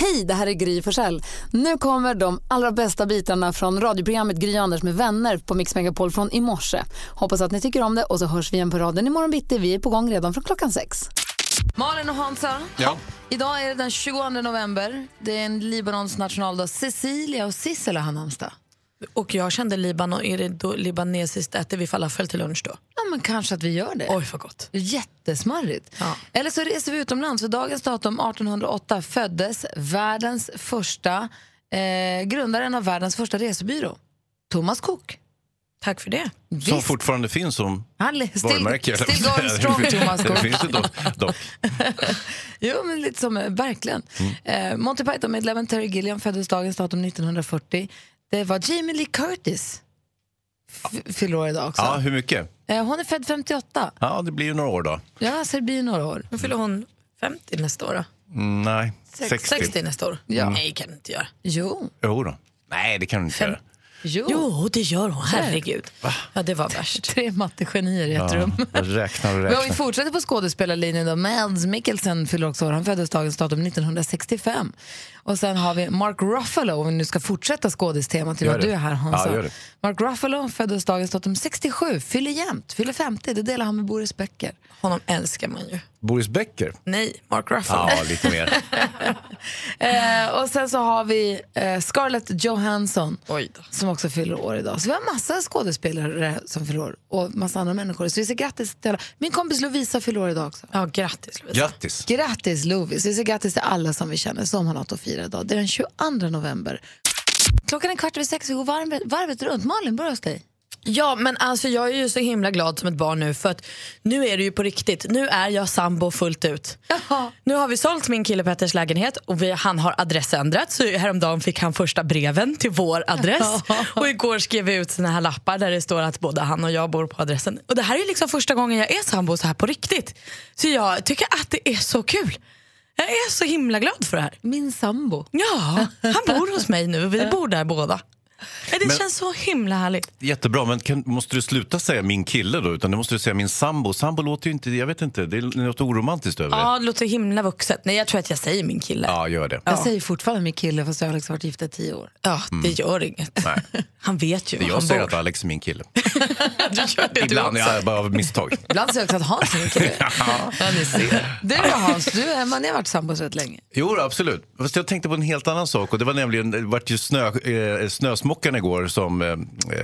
Hej, det här är Gry Forssell. Nu kommer de allra bästa bitarna från radioprogrammet Gry Anders med vänner på Mix Megapol från i morse. Hoppas att ni tycker om det och så hörs vi igen på raden imorgon bitti. Vi är på gång redan från klockan sex. Malin och Hansa, Ja. idag är det den 22 november. Det är en Libanons nationaldag. Cecilia och Sissel har namnsdag. Och jag kände Libanon, är det då libanesiskt, äter vi falafel till lunch då? Ja, men kanske att vi gör det. Oj vad gott. Jättesmarrigt. Ja. Eller så reser vi utomlands. För dagens datum 1808 föddes världens första, eh, grundaren av världens första resebyrå, Thomas Cook. Tack för det. Som Visst. fortfarande finns som Han li- still, varumärke. still going strong, Thomas Det Cook. finns det dock. dock. Jo, men lite som, eh, verkligen. Mm. Eh, Monty Python-medlemmen Terry Gilliam föddes dagens datum 1940. Det var Jamie Lee Curtis. F- fyller år idag också. Ja, hur mycket? Eh, hon är född 58. Ja, det blir ju några år då. Ja, så det blir några år. Nu fyller hon 50 nästa år då? Mm, nej, Sex- 60. 60 nästa år? Ja. Nej, kan du inte göra. Jo. Jo då. Nej, det kan du inte Fem- göra. Jo. Jo, det gör hon. Herregud. Ja, det var värst. Tre mattegenier i ett rum. Jag räknar och Men om vi räknar. fortsätter på skådespelarlinjen då. Mads Mikkelsen fyller också år. Han föddes dagens datum 1965. Och sen har vi Mark Ruffalo, om vi nu ska fortsätta skådistemat idag. det. Du är här Ja, Hansa. det. Mark Ruffalo föddes dagens datum 67, fyller jämnt, fyller 50. Det delar han med Boris Becker. Honom älskar man ju. Boris Becker? Nej, Mark Ruffalo. Ja, lite mer. Eh, och sen så har vi eh, Scarlett Johansson Oj då. som också fyller år idag. Så vi har massa skådespelare som fyller år och massa andra människor. Så vi säger grattis till alla. Min kompis Lovisa fyller år idag också. Ja, grattis Lovisa. Grattis. Grattis Lovis! Vi säger grattis till alla som vi känner som har något att fira idag. Det är den 22 november. Klockan är kvart över sex, vi går varvet, varvet runt. Malin, börja hos dig. Ja, men alltså jag är ju så himla glad som ett barn nu för att nu är det ju på riktigt. Nu är jag sambo fullt ut. Nu har vi sålt min kille Petters lägenhet och vi, han har adressändrat så häromdagen fick han första breven till vår adress. och igår skrev vi ut såna här lappar där det står att både han och jag bor på adressen. Och det här är liksom första gången jag är sambo så här på riktigt. Så jag tycker att det är så kul. Jag är så himla glad för det här. Min sambo. Ja, han bor hos mig nu. Vi bor där båda. Ja, Det Men- känns så himla härligt. Jättebra, men kan, måste du sluta säga min kille då? Utan du måste säga min sambo. Sambo låter ju inte, jag vet inte, det är något oromantiskt över det. Ja, det låter himla vuxet. Nej, jag tror att jag säger min kille. Ja, gör det. Jag säger fortfarande min kille fast jag har liksom varit gift i tio år. Ja, det gör inget. Nej. Han vet ju var Jag han säger bor. att Alex är min kille. du gör det Ibland, du också. ja, bara av misstag. Ibland säger jag också att Hans är min kille. ja, ni ser. Du då Hans, du är, man har varit sambos rätt länge. Jo, absolut. Fast jag tänkte på en helt annan sak. Och det var nämligen, det vart ju snö, eh, snösmockan igår som eh, eh,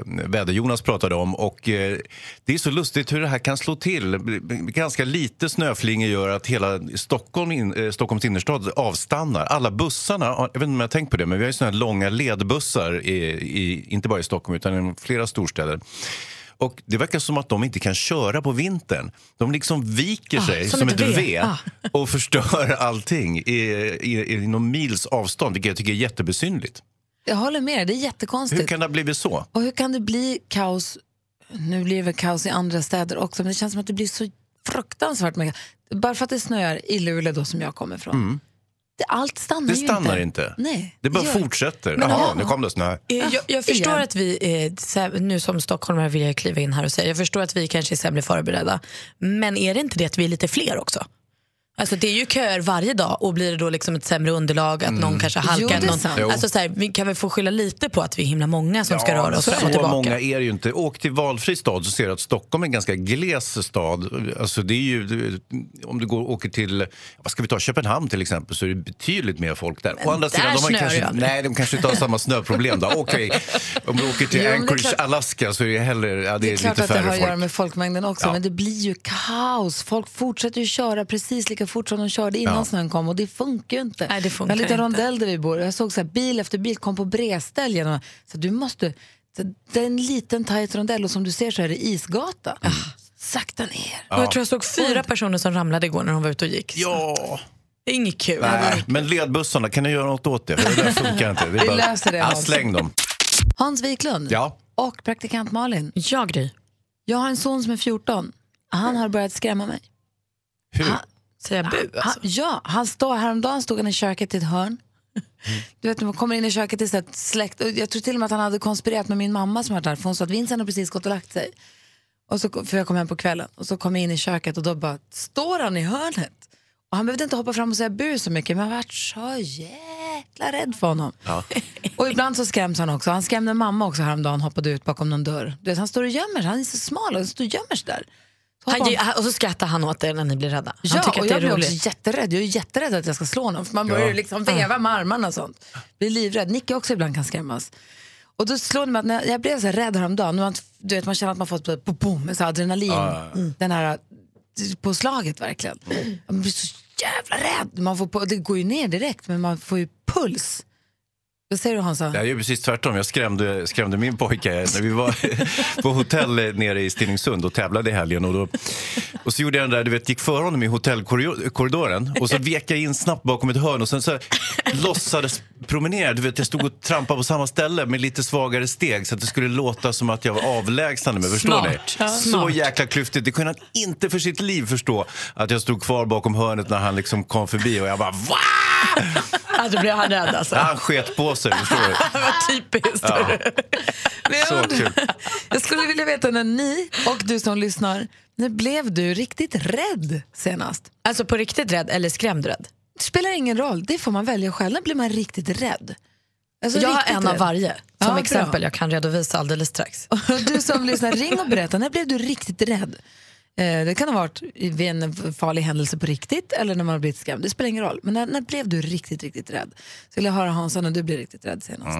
väder-Jonas pratade om. Och eh, det är så lustigt hur det här kan slå till. Ganska lite snöflingor gör att hela Stockholm in, eh, Stockholms innerstad avstannar. Alla bussarna, jag vet inte om jag har tänkt på det, men vi har ju såna här långa ledbussar, i, i, inte bara i Stockholm utan i flera storstäder. Och Det verkar som att de inte kan köra på vintern. De liksom viker sig som som, ett ett V. V Ah. och förstör allting i, i, i någon mils avstånd, vilket jag tycker är jättebesynligt. Jag håller med det är jättekonstigt. Hur kan det ha blivit så? Och hur kan det bli kaos? Nu blir det väl kaos i andra städer också, men det känns som att det blir så fruktansvärt mycket. Bara för att det snöar i Luleå då som jag kommer ifrån. Det, allt stannar Mm. Det ju stannar inte. inte. Nej, Det bara gör- fortsätter. Men Jaha, ja. nu kom det snö. Eh, Jag, jag förstår igen. att vi, eh, sä- nu som stockholmare vill jag kliva in här och säga, jag förstår att vi kanske är sämre förberedda. Men är det inte det att vi är lite fler också? Alltså det är ju köer varje dag och blir det då liksom ett sämre underlag, att Mm. någon kanske Jo, halkar. det är någon. Jo. alltså så här, vi kan väl få skylla lite på att vi är himla många som ska röra oss så fram och tillbaka. många är det ju inte. Åk till valfri stad så ser du att Stockholm är en ganska gles stad. Alltså det är ju, om du går, åker till vad ska vi ta, Köpenhamn till exempel så är det betydligt mer folk där. Å andra där sidan, de har kanske, det nej, de kanske inte har samma snöproblem. Då. Okej, om du åker till Jo, men det Anchorage, klart- Alaska så är det heller ja, det Det är är klart lite att det har färre att göra folk. med folkmängden också, Ja. men det blir ju kaos. Folk fortsätter ju köra precis lika fort som de körde innan Ja. snön kom och det funkar ju inte. Nej, det funkar en liten rondell där vi bor. Jag såg så här, bil efter bil kom på bredställ genom. Så du måste, så det är en liten tajt rondell och som du ser så är det isgata. Mm. Sakta ner. Och jag tror jag såg fyra personer som ramlade igår när de var ute och gick. Ja, Det är inget kul. nej, men ledbussarna, kan ni göra något åt det? För det där funkar inte. Vi bara, löser det, Ja, Hans. släng dem. Hans Wiklund Ja. och praktikant Malin. Jag Gry. Jag har en son som är 14. Han har börjat skrämma mig. Hur? Säger jag bu Han, alltså? ja, han står, häromdagen stod han i köket i ett hörn. Du vet, när man kommer in i köket i så här släkt. och Jag tror till och med att han hade konspirerat med min mamma som var där. För hon sa att Vincent har precis gått och lagt sig. Och så, för jag kom hem på kvällen. Och så kom jag in i köket och då bara står han i hörnet. Och han behövde inte hoppa fram och säga bu så mycket. Men jag varit så jäkla rädd för honom. Och ibland så skräms han också. Han skrämde mamma också häromdagen. Hoppade ut bakom någon dörr. Du vet, han står och gömmer sig. Han är så smal och står och gömmer sig där. Han, och så skrattar han åt er när ni blir rädda. Han Ja, tycker och att det jag är blir roligt. också jätterädd. Jag är jätterädd att jag ska slå honom. För man börjar ju liksom veva med armarna och sånt. Blir livrädd. Nicke också ibland kan skrämmas. Och då slår det mig att när jag blev så här rädd häromdagen, man, du vet, man känner att man fått boom, boom, så adrenalin, Mm. den här på slaget verkligen. Man blir så jävla rädd. Man får, på- det går ju ner direkt men man får ju puls. Vad säger du Hansa? Jag gör precis tvärtom. Jag skrämde, skrämde min pojke när vi var på hotell nere i Stenungsund och tävlade i helgen. Och, då, och så gjorde jag den där, du vet, gick före honom i hotellkorridoren och så vek jag in snabbt bakom ett hörn och sen så låtsades promenera. Du vet, jag stod och trampade på samma ställe med lite svagare steg så att det skulle låta som att jag var avlägsnande mig. Förstår Smart. ni? Ja. Så jäkla klyftigt. Det kunde han inte för sitt liv förstå att jag stod kvar bakom hörnet när han liksom kom förbi och jag bara va? Då blev han rädd alltså. Han sket på sig, Det var typiskt. Men jag Så undrar- kul. Jag skulle vilja veta när ni och du som lyssnar, när blev du riktigt rädd senast? Alltså på riktigt rädd eller skrämd rädd? Det spelar ingen roll, det får man välja själv. När blir man riktigt rädd? Alltså, jag har en av varje som Ja, bra. exempel jag kan redovisa alldeles strax. Du som lyssnar, ring och berätta. När blev du riktigt rädd? Eh, det kan ha varit vid en farlig händelse på riktigt eller när man har blivit skrämd. Det spelar ingen roll. Men när, när blev du riktigt, riktigt rädd? Så vill jag höra Hansa när du blev riktigt rädd senast.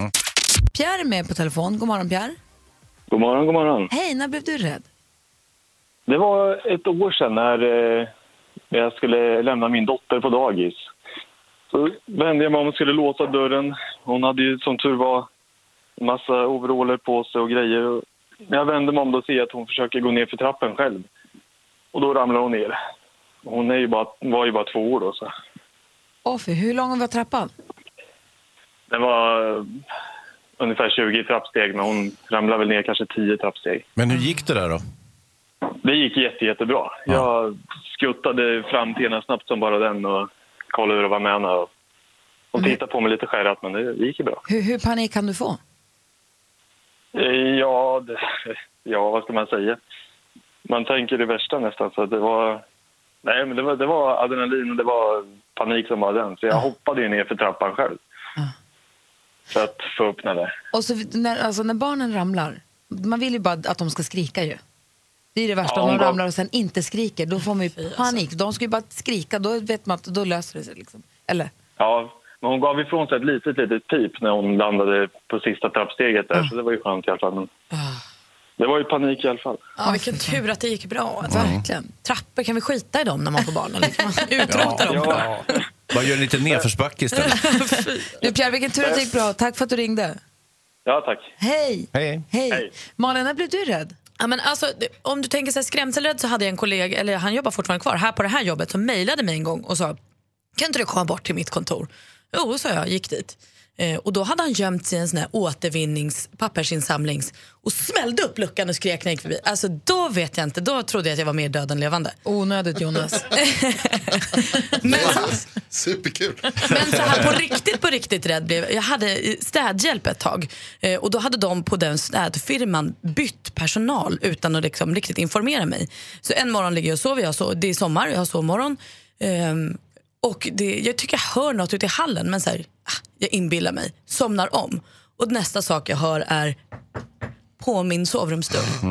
Pierre är med på telefon. God morgon Pierre. God morgon, god morgon. Hej, när blev du rädd? Det var ett år sedan när eh, jag skulle lämna min dotter på dagis. Så vände jag mig om och skulle låsa dörren. Hon hade ju som tur var massa overaller på sig och grejer. När jag vände mig om då ser jag att hon försöker gå ner för trappen själv. Och då ramlar hon ner. Hon är ju bara, var ju bara två år då. Så. Åh, fy, hur lång var trappan? Det var eh, ungefär 20 trappsteg men hon ramlade väl ner kanske 10 trappsteg. Men hur gick det där då? Det gick jätte, jättebra. Jag skuttade fram till henne snabbt som bara den och kollade hur det var med henne. Och hon tittade på mig lite skärrat, men det, det gick ju bra. Hur, hur panik kan du få? Eh, Ja, det, ja, vad ska man säga? Man tänker det värsta nästan. Så det var, nej, men det var, det var adrenalin och det var panik som var den. Så jag hoppade ju ner för trappan själv. För att få upp henne. Och så, när, alltså, när barnen ramlar, man vill ju bara att de ska skrika ju. Det är det värsta, Ja, om de gav- ramlar och sen inte skriker, då får man ju panik. De ska ju bara skrika, då vet man att då löser det sig. Liksom. Eller? Ja, men hon gav ifrån sig ett litet, litet pip när hon landade på sista trappsteget där. Så det var ju skönt i alla fall. Men det var ju panik i alla fall. Ja, vilken tur att det gick bra. Alltså, Verkligen. Trappor, kan vi skita i dem när man får barn? Man utrota dem? Ja, Bara gör en liten nedförsbacke istället. Du Pierre, vilken tur att det gick bra. Tack för att du ringde. ja tack. Hej! Hej. Hej! Hej. Malin, när blev du rädd? Ja, men alltså, om du tänker så här, skrämselrädd så hade jag en kollega, eller han jobbar fortfarande kvar, här på det här jobbet som mejlade mig en gång och sa kan inte du komma bort till mitt kontor? Jo, sa jag, gick dit. Eh, och då hade han gömt sig i en sån här återvinnings pappersinsamlings och smällde upp luckan och skrek när jag förbi. Alltså då vet jag inte, då trodde jag att jag var mer död än levande. Onödigt Jonas. Men, Superkul. men så här, på riktigt, på riktigt rädd blev jag. Jag hade städhjälp ett tag eh, och då hade de på den städfirman bytt personal utan att liksom riktigt informera mig. Så en morgon ligger jag och sover, jag sov, det är sommar, jag har sovmorgon. Ehm, och det, jag tycker jag hör något ute i hallen men så här, ah, jag inbillar mig, somnar om. Och nästa sak jag hör är på min sovrumsdörr.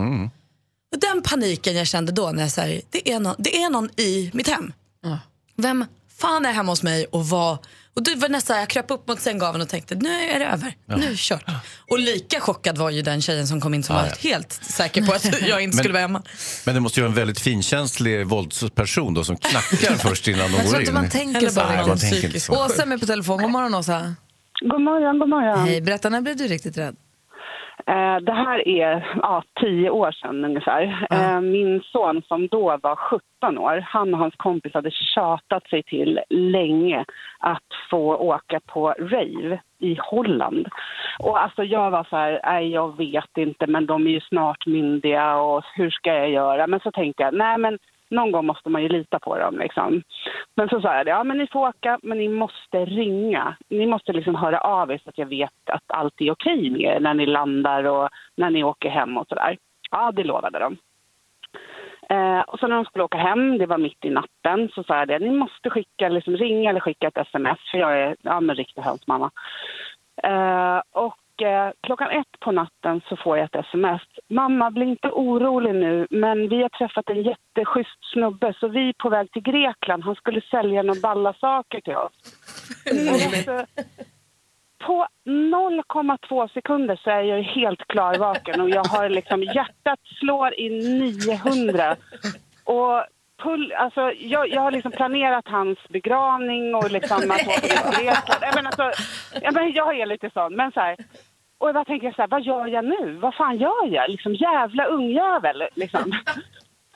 Och den paniken jag kände då när jag säger det, är någon- det är någon i mitt hem. Vem fan är hemma hos mig och vad? Och det var nästan, jag kröp upp mot sänggaveln och tänkte nu är det över, nu är det kört. Och lika chockad var ju den tjejen som kom in som var helt säker på att jag inte skulle vara hemma. Men det måste ju vara en väldigt finkänslig våldsperson då som knackar först innan de Jag går tror in. inte man tänker Eller så. bara Nej, någon man tänker inte så. Åsa är med på telefon. God morgon Åsa. God morgon, god morgon. Hej, berätta, när blev du riktigt rädd? Eh, det här är ja, tio år sedan ungefär. Eh, min son som då var 17 år, han och hans kompis hade tjatat sig till länge att få åka på rave i Holland. Och alltså jag var så här, nej jag vet inte men de är ju snart myndiga och hur ska jag göra? Men så tänkte jag, nej men någon gång måste man ju lita på dem. Liksom. Men så sa jag det, ja men ni får åka, men ni måste ringa. Ni måste liksom höra av er så att jag vet att allt är okej med er när ni landar och när ni åker hem och sådär. Ja, det lovade de. Eh, och sen när de skulle åka hem, det var mitt i natten, så sa jag det, ni måste skicka, liksom ringa eller skicka ett sms, för jag är ja, en riktig hönsmamma. Eh, och klockan ett på natten så får jag ett sms. Mamma, bli inte orolig nu, men vi har träffat en jätteschysst snubbe, så vi är på väg till Grekland. Han skulle sälja några balla saker till oss. Och alltså, på 0,2 sekunder så är jag helt klarvaken och jag har liksom, hjärtat slår i 900. Och pull, alltså, jag, jag har liksom planerat hans begravning och liksom att åka till Grekland. Jag, menar, alltså, jag, menar, jag är lite sån, men så här. Och jag bara tänker så här, vad gör jag nu? Vad fan gör jag? Liksom jävla ungjävel, liksom.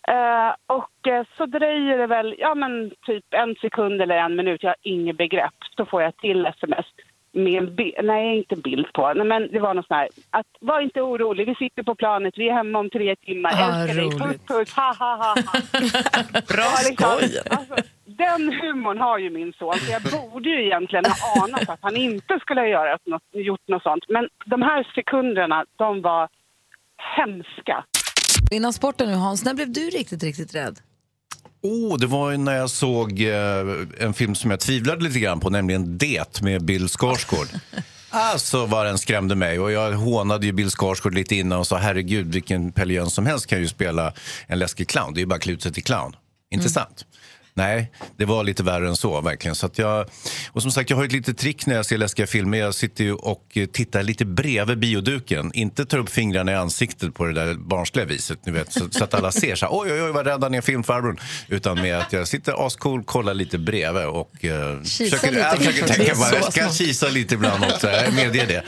Eh, och eh, så dröjer det väl, ja men typ en sekund eller en minut, jag har inget begrepp, så får jag till sms med en bild, nej inte bild på, nej, men det var något sånt här, att var inte orolig, vi sitter på planet, vi är hemma om tre timmar, Ah, älskar dig, puss roligt. puss, ha ha ha. ha. Bra liksom, skoj! alltså, den humorn har ju min son, så jag borde ju egentligen ha anat att han inte skulle göra något, gjort något sånt. Men de här sekunderna, de var hemska. Innan sporten nu Hans, när blev du riktigt, riktigt rädd? Oh, det var ju när jag såg eh, en film som jag tvivlade lite grann på, nämligen Det med Bill Skarsgård. Alltså vad den skrämde mig. Och jag hånade ju Bill Skarsgård lite innan och sa herregud vilken Pelle som helst kan ju spela en läskig clown. Det är ju bara sig till clown. Inte sant? Nej, det var lite värre än så verkligen. Så jag, och som sagt, jag har ett litet trick när jag ser läskiga filmer. Jag sitter och eh, tittar lite bredvid bioduken. Inte tar upp fingrarna i ansiktet på det där barnsliga viset. Ni vet, så, så att alla ser så här, oj, oj, oj, vad rädd han är filmfarbrorn. Utan med att jag sitter ascool, kollar lite bredvid och Kisa försöker, lite jag försöker tänka på, jag ska kisa lite ibland också, jag medger det.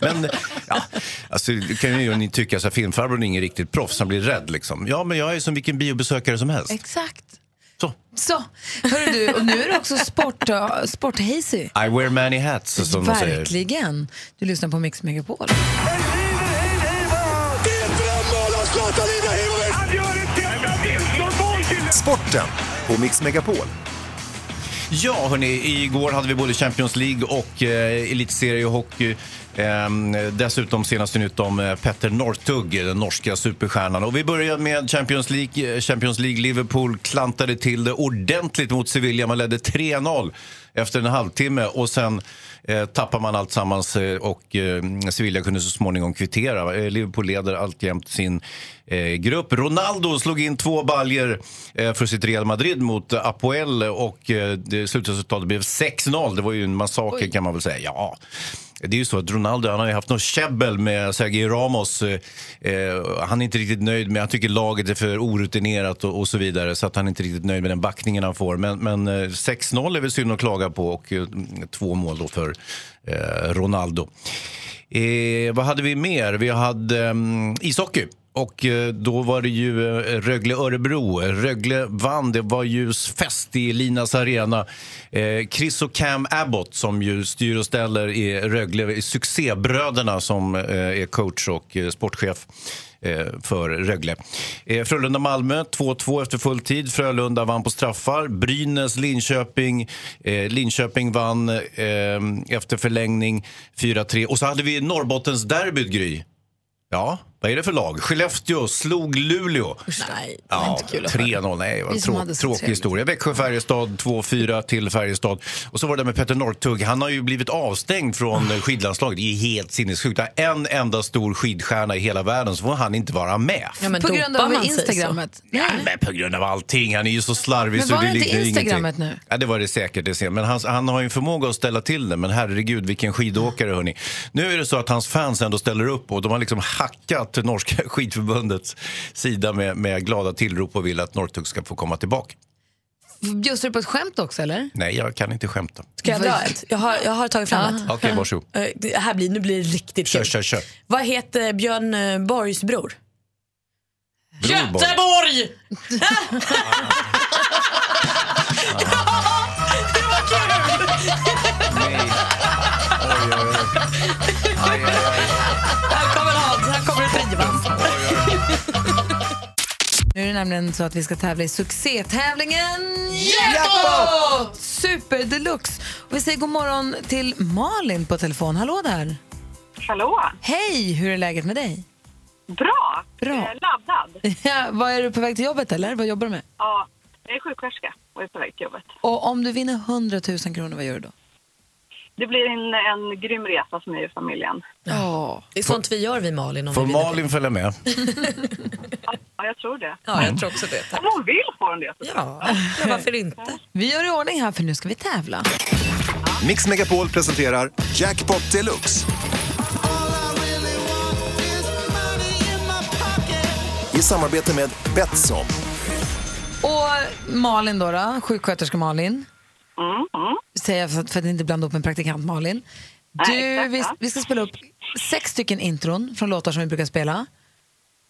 Men ja, alltså, kan ju ni tycka att filmfarbrorn är ingen riktigt proffs, han blir rädd liksom. Ja, men jag är som vilken biobesökare som helst. Exakt. Så. Hörru du, och nu är du också sport, uh, sporthazy. I wear many hats, som de säger. Verkligen. Du lyssnar på Mix Megapol. Sporten på Mix Megapol. Ja, hörni, igår hade vi både Champions League och eh, elitseriehockey. Ehm, dessutom senaste nytt om eh, Petter Northug, den norska superstjärnan. Och vi börjar med Champions League. Eh, Champions League, Liverpool klantade till det ordentligt mot Sevilla. Man ledde 3-0 efter en halvtimme och sen eh, tappar man allt sammans eh, och eh, Sevilla kunde så småningom kvittera. Eh, Liverpool leder alltjämt sin eh, grupp. Ronaldo slog in två baljer eh, för sitt Real Madrid mot Apoel och eh, det slutresultatet blev 6-0. Det var ju en massaker kan man väl säga. Ja. Det är ju så att Ronaldo han har ju haft något käbbel med Sergio Ramos. Eh, eh, han är inte riktigt nöjd med, han tycker laget är för orutinerat och, och så vidare. Så att han är inte riktigt nöjd med den backningen han får. Men, men eh, 6-0 är väl synd att klaga på och eh, två mål då för eh, Ronaldo. Eh, vad hade vi mer? Vi hade mm, ishockey. Och eh, då var det ju eh, Rögle-Örebro. Rögle vann. Det var ju fest i Linas arena. Eh, Chris och Cam Abbott som ju styr och ställer i Rögle, succébröderna som är coach och sportchef för Rögle. Frölunda-Malmö 2-2 efter full tid. Frölunda vann på straffar. Brynäs-Linköping. Linköping vann efter förlängning 4-3. Och så hade vi Norrbottens-derbyt, Gry. Ja, vad är det för lag? Skellefteå slog Luleå. Nej, det var Ja, inte kul att höra. 3-0. Nej, det som trå- tråkig historia. Växjö-Färjestad 2-4 till Färjestad. Och så var det med Petter Northug. Han har ju blivit avstängd från Ah. skidlandslaget. Det är helt sinnessjukt. En enda stor skidstjärna i hela världen så får han inte vara med. Ja, men På grund av? Instagrammet. Ja, men på grund av allting. Han är ju så slarvig. Men så var det det inte Instagrammet nu? Ja, det var det säkert. Det. Men han, han har ju en förmåga att ställa till det. Men herregud, vilken skidåkare hörni. Nu är det så att hans fans ändå ställer upp och de har liksom hackat norska skidförbundets sida med, med glada tillrop och vill att Northug ska få komma tillbaka. Just det på ett skämt också eller? Nej, jag kan inte skämta. Ska jag dra ett? Jag har, jag har tagit fram ett. Okej, varsågod. Eh, Det här blir, nu blir det riktigt Kör, kul. kör, kör. Vad heter Björn eh, Borgs bror? Brorborg. Göteborg! Nej. Oj, oj, oj. Trivas. Nu är det nämligen så att vi ska tävla i succétävlingen Jackpot! Super deluxe. Och vi säger god morgon till Malin på telefon. Hallå där. Hallå! Hej, hur är läget med dig? Bra! Bra. Eh, laddad. Ja, vad är du på väg till jobbet eller? Vad jobbar du med? Ja, jag är sjuksköterska och är på väg till jobbet. Och om du vinner 100 000 kronor, vad gör du då? Det blir en, en grym resa för mig och familjen. Ja. Det är sånt vi gör vi Malin. Om Får vi vinner Malin följa med? Ja, jag tror det. Ja, jag tror också det. Om hon vill får hon det. Ja, men varför inte? Vi gör i ordning här för nu ska vi tävla. Mix Megapol presenterar Jackpot Deluxe. I samarbete med Betsson. Och Malin då, då sjuksköterska Malin. Mm, mm. Säger jag för att, för att inte blanda upp en praktikant Malin. Du, Nej, vi, vi ska spela upp sex stycken intron från låtar som vi brukar spela.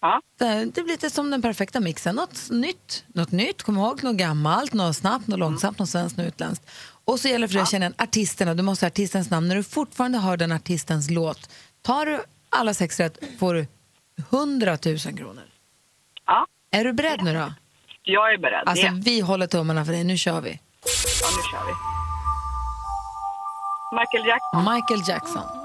Ja. Det, det blir lite som den perfekta mixen. Något nytt, något nytt, kom ihåg, något gammalt, något snabbt, något långsamt, något svenskt, något utländskt. Och så gäller det för dig att känna igen artisterna, du måste ha artistens namn. När du fortfarande hör den artistens låt, tar du alla sex rätt får du 100 000 kronor. ja, Är du beredd nu då? jag är beredd. Alltså vi håller tummarna för dig, nu kör vi ja, nu kör vi. Michael Jackson. Michael Jackson.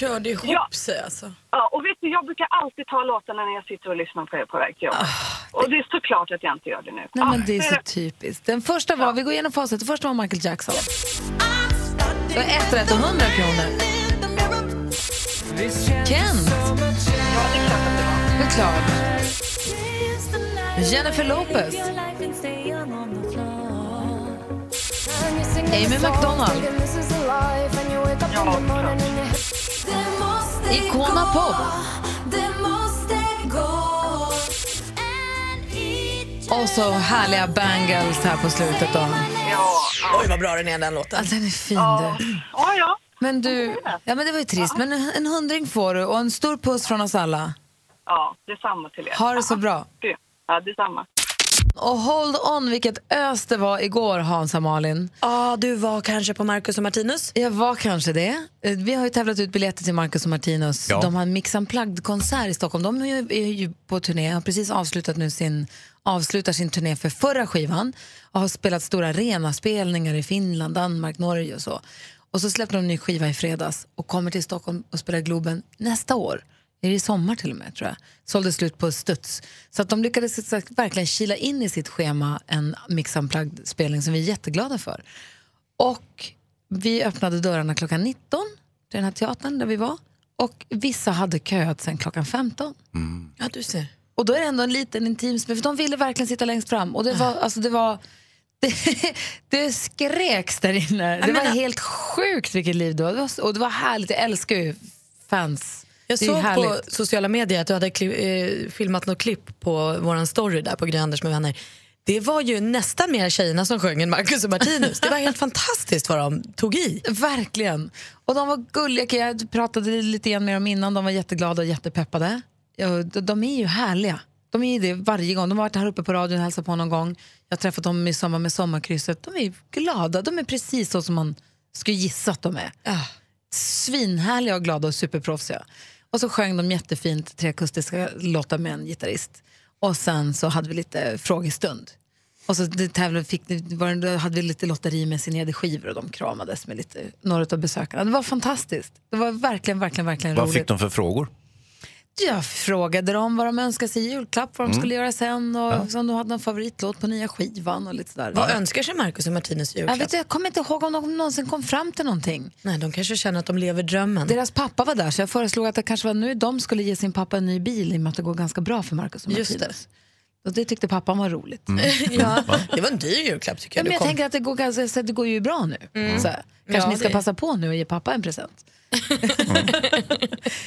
Körde ihop Ja. sig alltså. Ja, och vet du, jag brukar alltid ta låtarna när jag sitter och lyssnar på er på väg till jobbet. Och det är såklart att jag inte gör det nu. Nej, Ja, men det är så så typiskt. Den första var, vi går igenom facit, den första var Michael Jackson. Det var ett rätt och 100 kronor. Kent. Det är klart. Jennifer Lopez. Amy McDonald. Icona Pop. Och så härliga bangles här på slutet då. Oj, vad bra den är den låten. Alltså, den är fin du. Ja, ja. Men du, ja men det var ju trist. Men en, en hundring får du och en stor puss från oss alla. Ja, detsamma till er. Ha det så bra. Ja, detsamma. Och hold on vilket ös det var igår Hans och Malin. Ja, du var kanske på Marcus och Martinus? Jag var kanske det. Vi har ju tävlat ut biljetter till Marcus och Martinus. Ja. De har en Mix Unplugged-konsert i Stockholm. De är ju, är ju på turné, har precis avslutat nu sin, avslutar sin turné för förra skivan och har spelat stora arenaspelningar i Finland, Danmark, Norge och så. Och så släppte de en ny skiva i fredags och kommer till Stockholm och spelar Globen nästa år. Är det i sommar till och med tror jag. Sålde slut på studs. Så att de lyckades verkligen kila in i sitt schema en Mix Unplugged-spelning som vi är jätteglada för. Och vi öppnade dörrarna klockan 19 till den här teatern där vi var. Och vissa hade köat sen klockan 15. Ja, du ser. Och då är det ändå en liten intim spel, för de ville verkligen sitta längst fram. Och det var, alltså det var, det, det skreks där inne. Det var helt sjukt vilket liv det var. Och det var härligt, jag älskar ju fans. Jag såg på sociala medier att du hade eh, filmat något klipp på vår story där på Gry Anders med vänner. Det var ju nästan mer tjejerna som sjöng än Marcus och Martinus. Det var helt fantastiskt vad de tog i. Verkligen. Och de var gulliga, jag pratade lite grann med dem innan, de var jätteglada och jättepeppade. De, de är ju härliga. De är ju det varje gång. De har varit här uppe på radion och hälsat på någon gång. Jag har träffat dem i sommar med sommarkrysset. De är glada, de är precis så som man skulle gissa att de är. Svinhärliga och glada och superproffsiga. Och så sjöng de jättefint tre akustiska låtar med en gitarrist. Och sen så hade vi lite frågestund. Och så det tävlade, fick, var, då hade vi lite lotteri med signerade skivor och de kramades med lite, några av besökarna. Det var fantastiskt. Det var verkligen, verkligen, verkligen Vad roligt. fick de för frågor? Jag frågade dem vad de önskade sig i julklapp, vad de Mm. skulle göra sen och om de hade någon favoritlåt på nya skivan och lite sådär. Vad önskar sig Marcus och Martinus i jag, julklapp? vet, jag kommer inte ihåg om de någonsin kom fram till någonting. Nej, de kanske känner att de lever drömmen. Deras pappa var där så jag föreslog att det kanske var nu de skulle ge sin pappa en ny bil i och med att det går ganska bra för Marcus och Just Martinus. Och det tyckte pappan var roligt. Mm. ja, det var en dyr julklapp tycker Ja, jag. men jag kom. tänker att det går, ganska, det går ju bra nu. Mm. Så. Kanske Ja, ni ska det- passa på nu och ge pappa en present.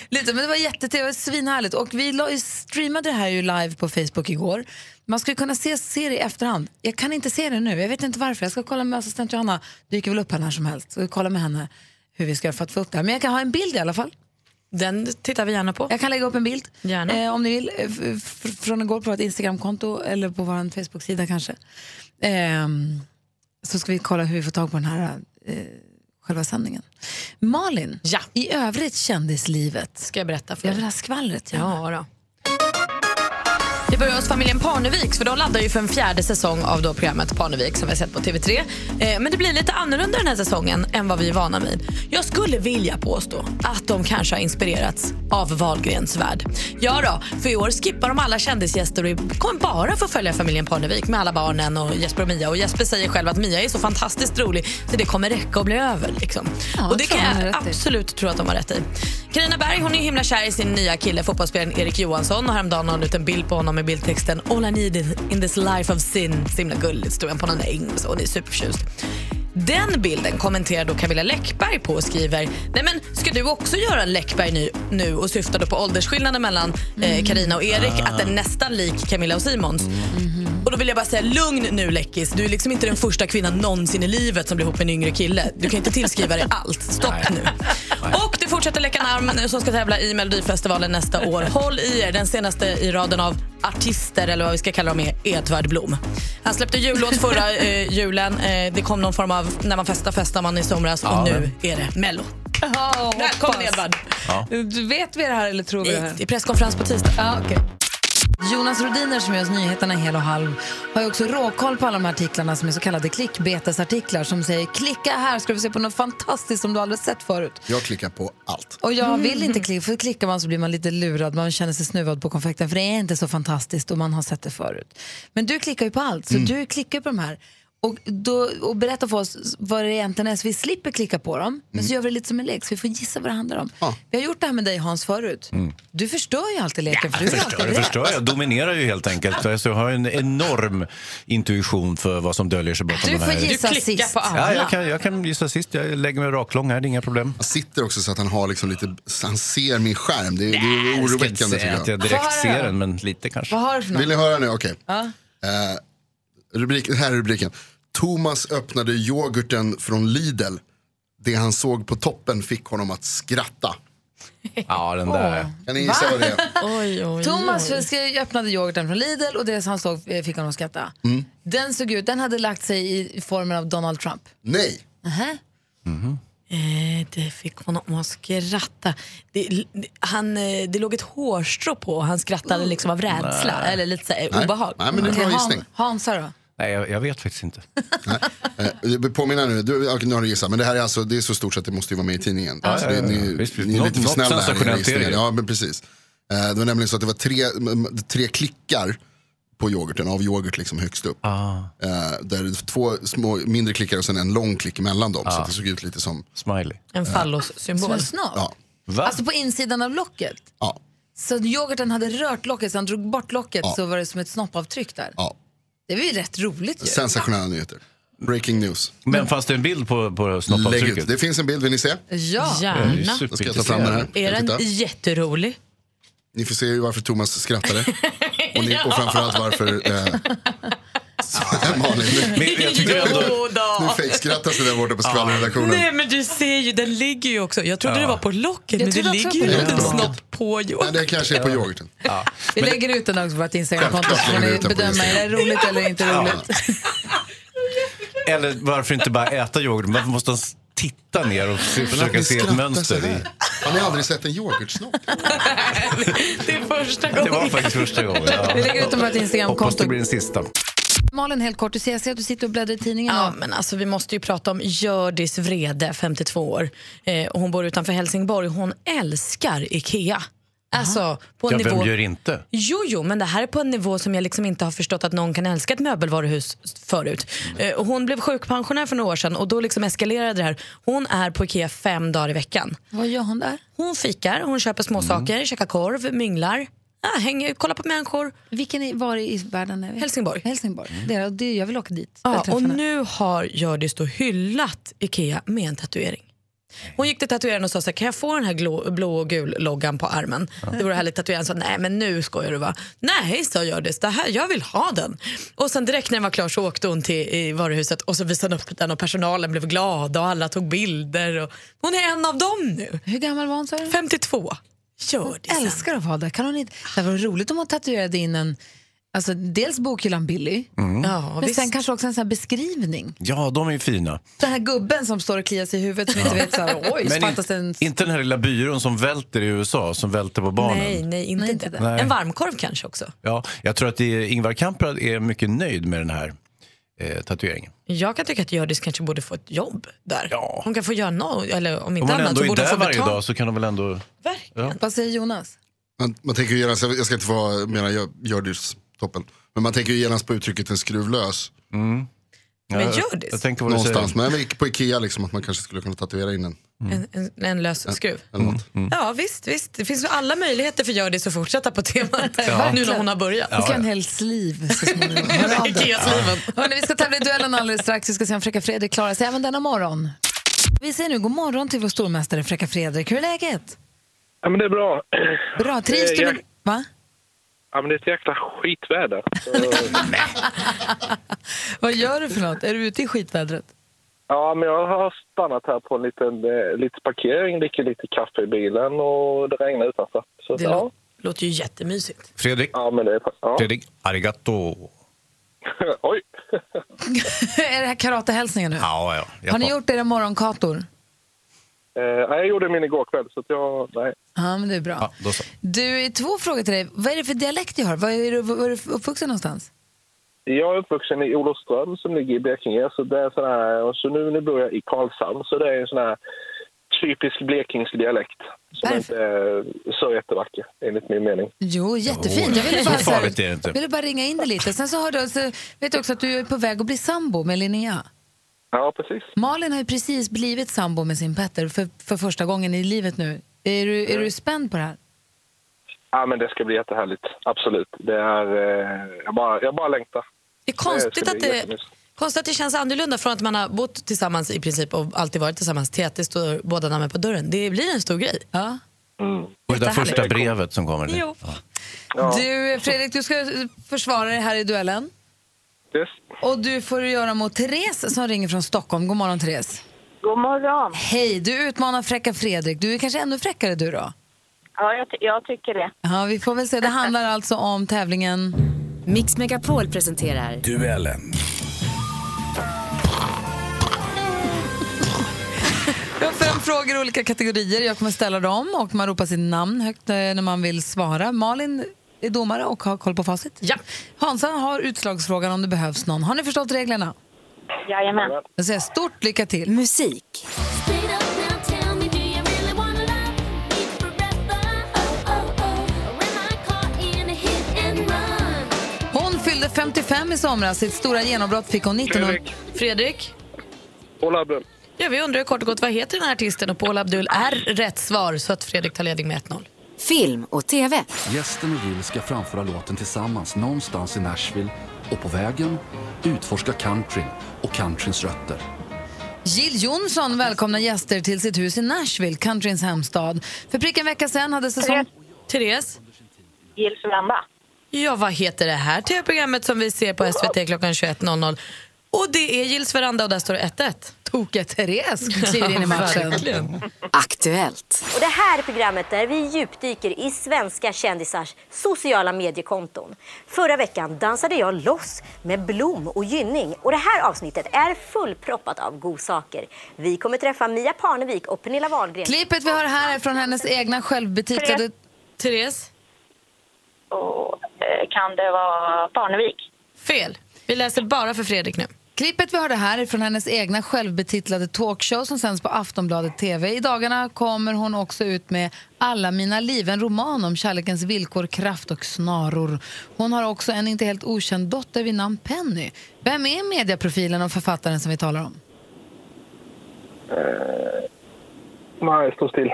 Lite, men det var jättetrevligt, svinhärligt. Och vi la, streamade det här ju live på Facebook igår. Man skulle kunna se, se det i efterhand. Jag kan inte se det nu, jag vet inte varför. Jag ska kolla med assistent Johanna, dyker väl upp här när som helst. Så vi kolla med henne hur vi ska göra för att få upp det här. Men jag kan ha en bild i alla fall. Den tittar vi gärna på. Jag kan lägga upp en bild eh, om ni vill eh, från igår på vårt Instagramkonto eller på vår Facebook-sida kanske. Ehm, så ska vi kolla hur vi får tag på den här eh, själva sändningen. Malin, Ja. i övrigt kändislivet. Ska jag berätta för Jag dig? vill ha skvallret. gärna. Ja, då. Vi börjar hos familjen Parneviks för de laddar ju för en fjärde säsong av då programmet Parnevik som vi har sett på TV3. Eh, men det blir lite annorlunda den här säsongen än vad vi är vana vid. Jag skulle vilja påstå att de kanske har inspirerats av Wahlgrens värld. Ja då, för i år skippar de alla kändisgäster och kommer bara få följa familjen Parnevik med alla barnen och Jesper och Mia. Och Jesper säger själv att Mia är så fantastiskt rolig så det kommer räcka och bli över. Liksom. Ja, och det kan jag absolut tro att de har rätt i. Carina Berg hon är himla kär i sin nya kille, fotbollsspelaren Erik Johansson. Och häromdagen la hon ut en bild på honom med bildtexten All I need in this life of sin. Så himla gulligt stod han på någon äng och så. Ni är superförtjust. Den bilden kommenterar då Camilla Läckberg på och skriver Nej men ska du också göra en Läckberg nu, nu och syftar då på åldersskillnaden mellan eh, Carina och Erik att den är nästan lik Camilla och Simons. Och då vill jag bara säga lugn nu Läckis. Du är liksom inte den första kvinnan någonsin i livet som blir ihop med en yngre kille. Du kan inte tillskriva dig allt. Stopp nu. Och det fortsätter läcka namn som ska tävla i Melodifestivalen nästa år. Håll i er. Den senaste i raden av artister eller vad vi ska kalla dem är Edvard Blom. Han släppte jullåt förra eh, julen. Eh, det kom någon form av när man festar festar man i somras och Ja. nu är det Mello. Ja, Välkommen. Edvard. Du Vet vi det här eller tror vi det här? Nej, Det är presskonferens på tisdag. Ja, okej. Jonas Rodiner som gör oss nyheterna hel och halv har ju också råkoll på alla de här artiklarna som är så kallade klickbetesartiklar som säger klicka här ska du se på något fantastiskt som du aldrig sett förut. Jag klickar på allt. Och jag vill inte klicka, för klickar man så blir man lite lurad, man känner sig snuvad på konfekten för det är inte så fantastiskt och man har sett det förut. Men du klickar ju på allt, så du klickar på de här. Och, då, och berätta för oss vad det egentligen är så vi slipper klicka på dem. Men så gör vi det lite som en lek så vi får gissa vad det handlar om. Ja. Vi har gjort det här med dig Hans förut. Du förstör ju alltid leken för du alltid förstör, jag rätt. förstör, jag dominerar ju helt enkelt. Alltså, jag har en enorm intuition för vad som döljer sig bakom Du de får här. gissa Du klickar sist. på alla. Ja, jag, kan, jag kan gissa sist. Jag lägger mig raklång här, det är inga problem. Han sitter också så att han har liksom lite, han ser min skärm. Det, är- det är Jag ska inte oroväckande säga att tycker jag. jag direkt ser den, men lite kanske. Vad har du för något? Vill ni höra nu? Okej. Ja. Eh, rubrik, här är rubriken. Thomas öppnade yoghurten från Lidl. Det han såg på toppen fick honom att skratta. Ja, den där. Kan ni gissa vad det är? Oj, oj, Thomas oj. ska- öppnade yoghurten från Lidl och det han såg eh, fick honom att skratta. Mm. Den såg ut, den hade lagt sig i formen av Donald Trump. Nej. Nähä. Eh, det fick honom att skratta. Det, han, eh, det låg ett hårstrå på och han skrattade liksom av rädsla. Eller lite så här, obehag. Nej, men det är en. Hansa då? Nej, jag, jag vet faktiskt inte. Eh, Påminna nu, du, nu har du gissat, men det här är alltså, det är så stort så att det måste ju vara med i tidningen. Ja, så ja, det, ja. ni, Visst, visst. ni är Något- lite för snälla här i. Ja, men precis. Eh, Det var nämligen så att det var tre, tre klickar på yoghurten, av yoghurt liksom högst upp. Ah, Eh, Där två små, mindre klickar och sen en lång klick emellan dem. Så att det såg ut lite som, smiley. En fallossymbol. snopp? ja. Va? Alltså på insidan av locket? ja, Så yoghurten hade rört locket, så han drog bort locket Ja. så var det som ett snoppavtryck där. ja. Det var ju rätt roligt ju. Sensationella nyheter. Breaking news. Men fanns det en bild på, på Lägg ut. snoppavtrycket? Det finns en bild, vill ni se? Ja. Gärna. Då ska jag ta fram den här. Är den Titta. jätterolig? Ni får se ju varför Thomas skrattade. och, ni, och framförallt varför eh, Malin, nu, Men jag tycker ändå... Jo då. nu fejkskrattas det där borta på skvallerredaktionen. Nej men du ser ju, den ligger ju också. Jag trodde det var på locket men det ligger ju på en liten snopp på Nej, yoghurt. det kanske är på yoghurten. Vi lägger ut den också på vårt Instagramkonto så får ni bedöma är det roligt eller inte roligt. Eller varför inte bara äta yoghurt? Varför måste han titta ner och se, försöka se ett mönster i? Har ni aldrig sett en yoghurtsnopp? Det är första Det var gången. faktiskt första gången. Ja. Vi lägger ut den på vårt Hoppas det Instagramkonto. blir den sista. Malin, helt kort, du ser, jag ser att du sitter och bläddrar i tidningen. Ja, men alltså, vi måste ju prata om Hjördis Vrede, 52 år. Eh, och hon bor utanför Helsingborg. Hon älskar Ikea. Alltså, på en Ja, nivå... vem gör inte? Jo, jo, men det här är på en nivå som jag liksom inte har förstått att någon kan älska ett möbelvaruhus förut. Eh, och hon blev sjukpensionär för några år sedan och då liksom eskalerade det här. Hon är på Ikea fem dagar i veckan. Vad gör hon där? Hon fikar, hon köper små saker, käkar korv, minglar. Ah, hänger, kolla på människor. Vilken är, var i världen är vi? Helsingborg. Helsingborg. Det, är- det, jag vill åka dit. Ja, och nu har Hjördis då hyllat Ikea med en tatuering. Hon gick till tatueraren och sa så här, kan jag få den här blå, blå och gul loggan på armen? Det vore härligt. Tatueraren sa, nej men nu skojar du va? Nej, sa Hjördis, det här, jag vill ha den. Och sen direkt när den var klar så åkte hon till i varuhuset och så visade hon upp den och personalen blev glada och alla tog bilder. Och hon är en av dem nu. Hur gammal var hon du? 52. Hjördis. älskar att vara där. Kan hon inte? Det var roligt om hon tatuerade in en, alltså dels bokhyllan Billy, Mm. Ja, men visst. sen kanske också en sån här beskrivning. Ja, de är ju fina. Den här gubben som står och kliar sig i huvudet som inte vet så här, oj, Men det en... in, inte den här lilla byrån som välter i USA, som välter på barnen. Nej, nej, inte, Nej, inte det. det. Nej. En varmkorv kanske också. Ja, jag tror att det är, Ingvar Kamprad är mycket nöjd med den här eh, tatueringen. Jag kan tycka att Hjördis kanske borde få ett jobb där. Ja. Hon kan få göra något, eller om Om inte man annat ändå så är borde hon där få varje betalt. dag så kan de väl ändå... Verkligen. Vad säger Jonas? Man, man tänker ju genast, jag ska inte få mena Hjördis toppen. Men man tänker ju genast på uttrycket en skruvlös. Mm. Men jag, Hjördis? jag tänker vad du Någonstans. säger. Men på Ikea liksom att man kanske skulle kunna tatuera in en. En, en, en lös skruv. Eller något. Ja visst, visst, det finns alla möjligheter för Hjördis att fortsätta på temat nu när hon har börjat. Ska ha en hel sliv så småningom. Ikea-sliven. Hörrni, vi ska tävla i duellen alldeles strax. Vi ska se om Fräcka Fredrik klarar sig även denna morgon. Vi säger nu god morgon till vår stormästare Fräcka Fredrik. Hur är läget? Ja, men det är bra. Bra, trivs du Eh, med... jag- Va? Ja, men det är ett jäkla skitväder. Vad gör du för något? Är du ute i skitvädret? ja, men jag har stannat här på en liten, eh, liten parkering, dricker lite kaffe i bilen och det regnar utanför. Så, Det ja. lå- låter ju jättemysigt. Fredrik, ja, men det är... Ja. Fredrik, arigato. Oj! är det här karatehälsningen nu? Ja, ja. Jag Har ni gjort era morgonkator? Eh, jag gjorde min igår kväll, så att jag... Nej. Ja, men det är bra. Ja, då så. Du, två frågor till dig. Vad är det för dialekt du har? Var är du, var är du uppvuxen någonstans? Jag är uppvuxen i Olofström som ligger i Blekinge. Så det är sån här, och så nu, nu bor jag i Karlshamn, så det är en sån här typisk blekingsk dialekt. Som Varför? inte är så jättevacker, enligt min mening. Jo, jättefint. Jag ville bara, så här- farligt är det inte. ville bara ringa in det lite. Sen så hörde jag, så vet jag också att du är på väg att bli sambo med Linnea. Ja, precis. Malin har ju precis blivit sambo med sin Petter för, för första gången i livet nu. Är du, är du spänd på det här? Ja, men det ska bli jättehärligt. Absolut. Det är... Eh, jag, bara, jag bara längtar. Det är konstigt ska att det, konstigt att det känns annorlunda från att man har bott tillsammans i princip och alltid varit tillsammans till att det står båda namnen på dörren. Det blir en stor grej. Ja. Mm. Och det där första brevet som kommer. Jo. Ja. Du, Fredrik, du ska försvara dig här i duellen. Yes. Och du får göra mot Therese som ringer från Stockholm. God morgon, Therese. God morgon. Hej, du utmanar fräcka Fredrik. Du är kanske ännu fräckare du då? Ja, jag, ty- jag tycker det. Ja, vi får väl se. Det handlar alltså om tävlingen... Mix Megapol presenterar Duellen. Vi har fem frågor i olika kategorier. Jag kommer ställa dem och man ropar sitt namn högt eh, när man vill svara. Malin är domare och har koll på facit. Ja. Hansa har utslagsfrågan om det behövs någon. Har ni förstått reglerna? Jajamän. Jag säger stort lycka till. musik. Hon fyllde 55 i somras. Sitt stora genombrott fick hon 1900... Fredrik. Fredrik? Paula Abdul. Ja, vi undrar kort och gott vad heter den här artisten och Paul Abdul är rätt svar så att Fredrik tar ledning med 1-0. Film och TV. Gästen och Jill ska framföra låten tillsammans någonstans i Nashville och på vägen utforska countryn och countryns rötter. Jill Johnson välkomnar gäster till sitt hus i Nashville, countryns hemstad. För prick en vecka sedan hade säsong... Therese? Gills Veranda. Ja, vad heter det här tv-programmet som vi ser på SVT klockan 21.00? Och det är Gills veranda och där står det 1-1. Tokiga Therese kliver in i matchen. Aktuellt. Och det här är programmet där vi djupdyker i svenska kändisars sociala mediekonton. Förra veckan dansade jag loss med Blom och Gynning och det här avsnittet är fullproppat av godsaker. Vi kommer träffa Mia Parnevik och Pernilla Wahlgren. Klippet vi har här är från hennes egna självbetitlade... Therese? Och, eh, kan det vara Parnevik? Fel. Vi läser bara för Fredrik nu. Klippet vi hörde här är från hennes egna självbetitlade talkshow som sänds på Aftonbladet TV. I dagarna kommer hon också ut med Alla mina liv, en roman om kärlekens villkor, kraft och snaror. Hon har också en inte helt okänd dotter vid namn Penny. Vem är medieprofilen och författaren som vi talar om? Eh, nej, stå still.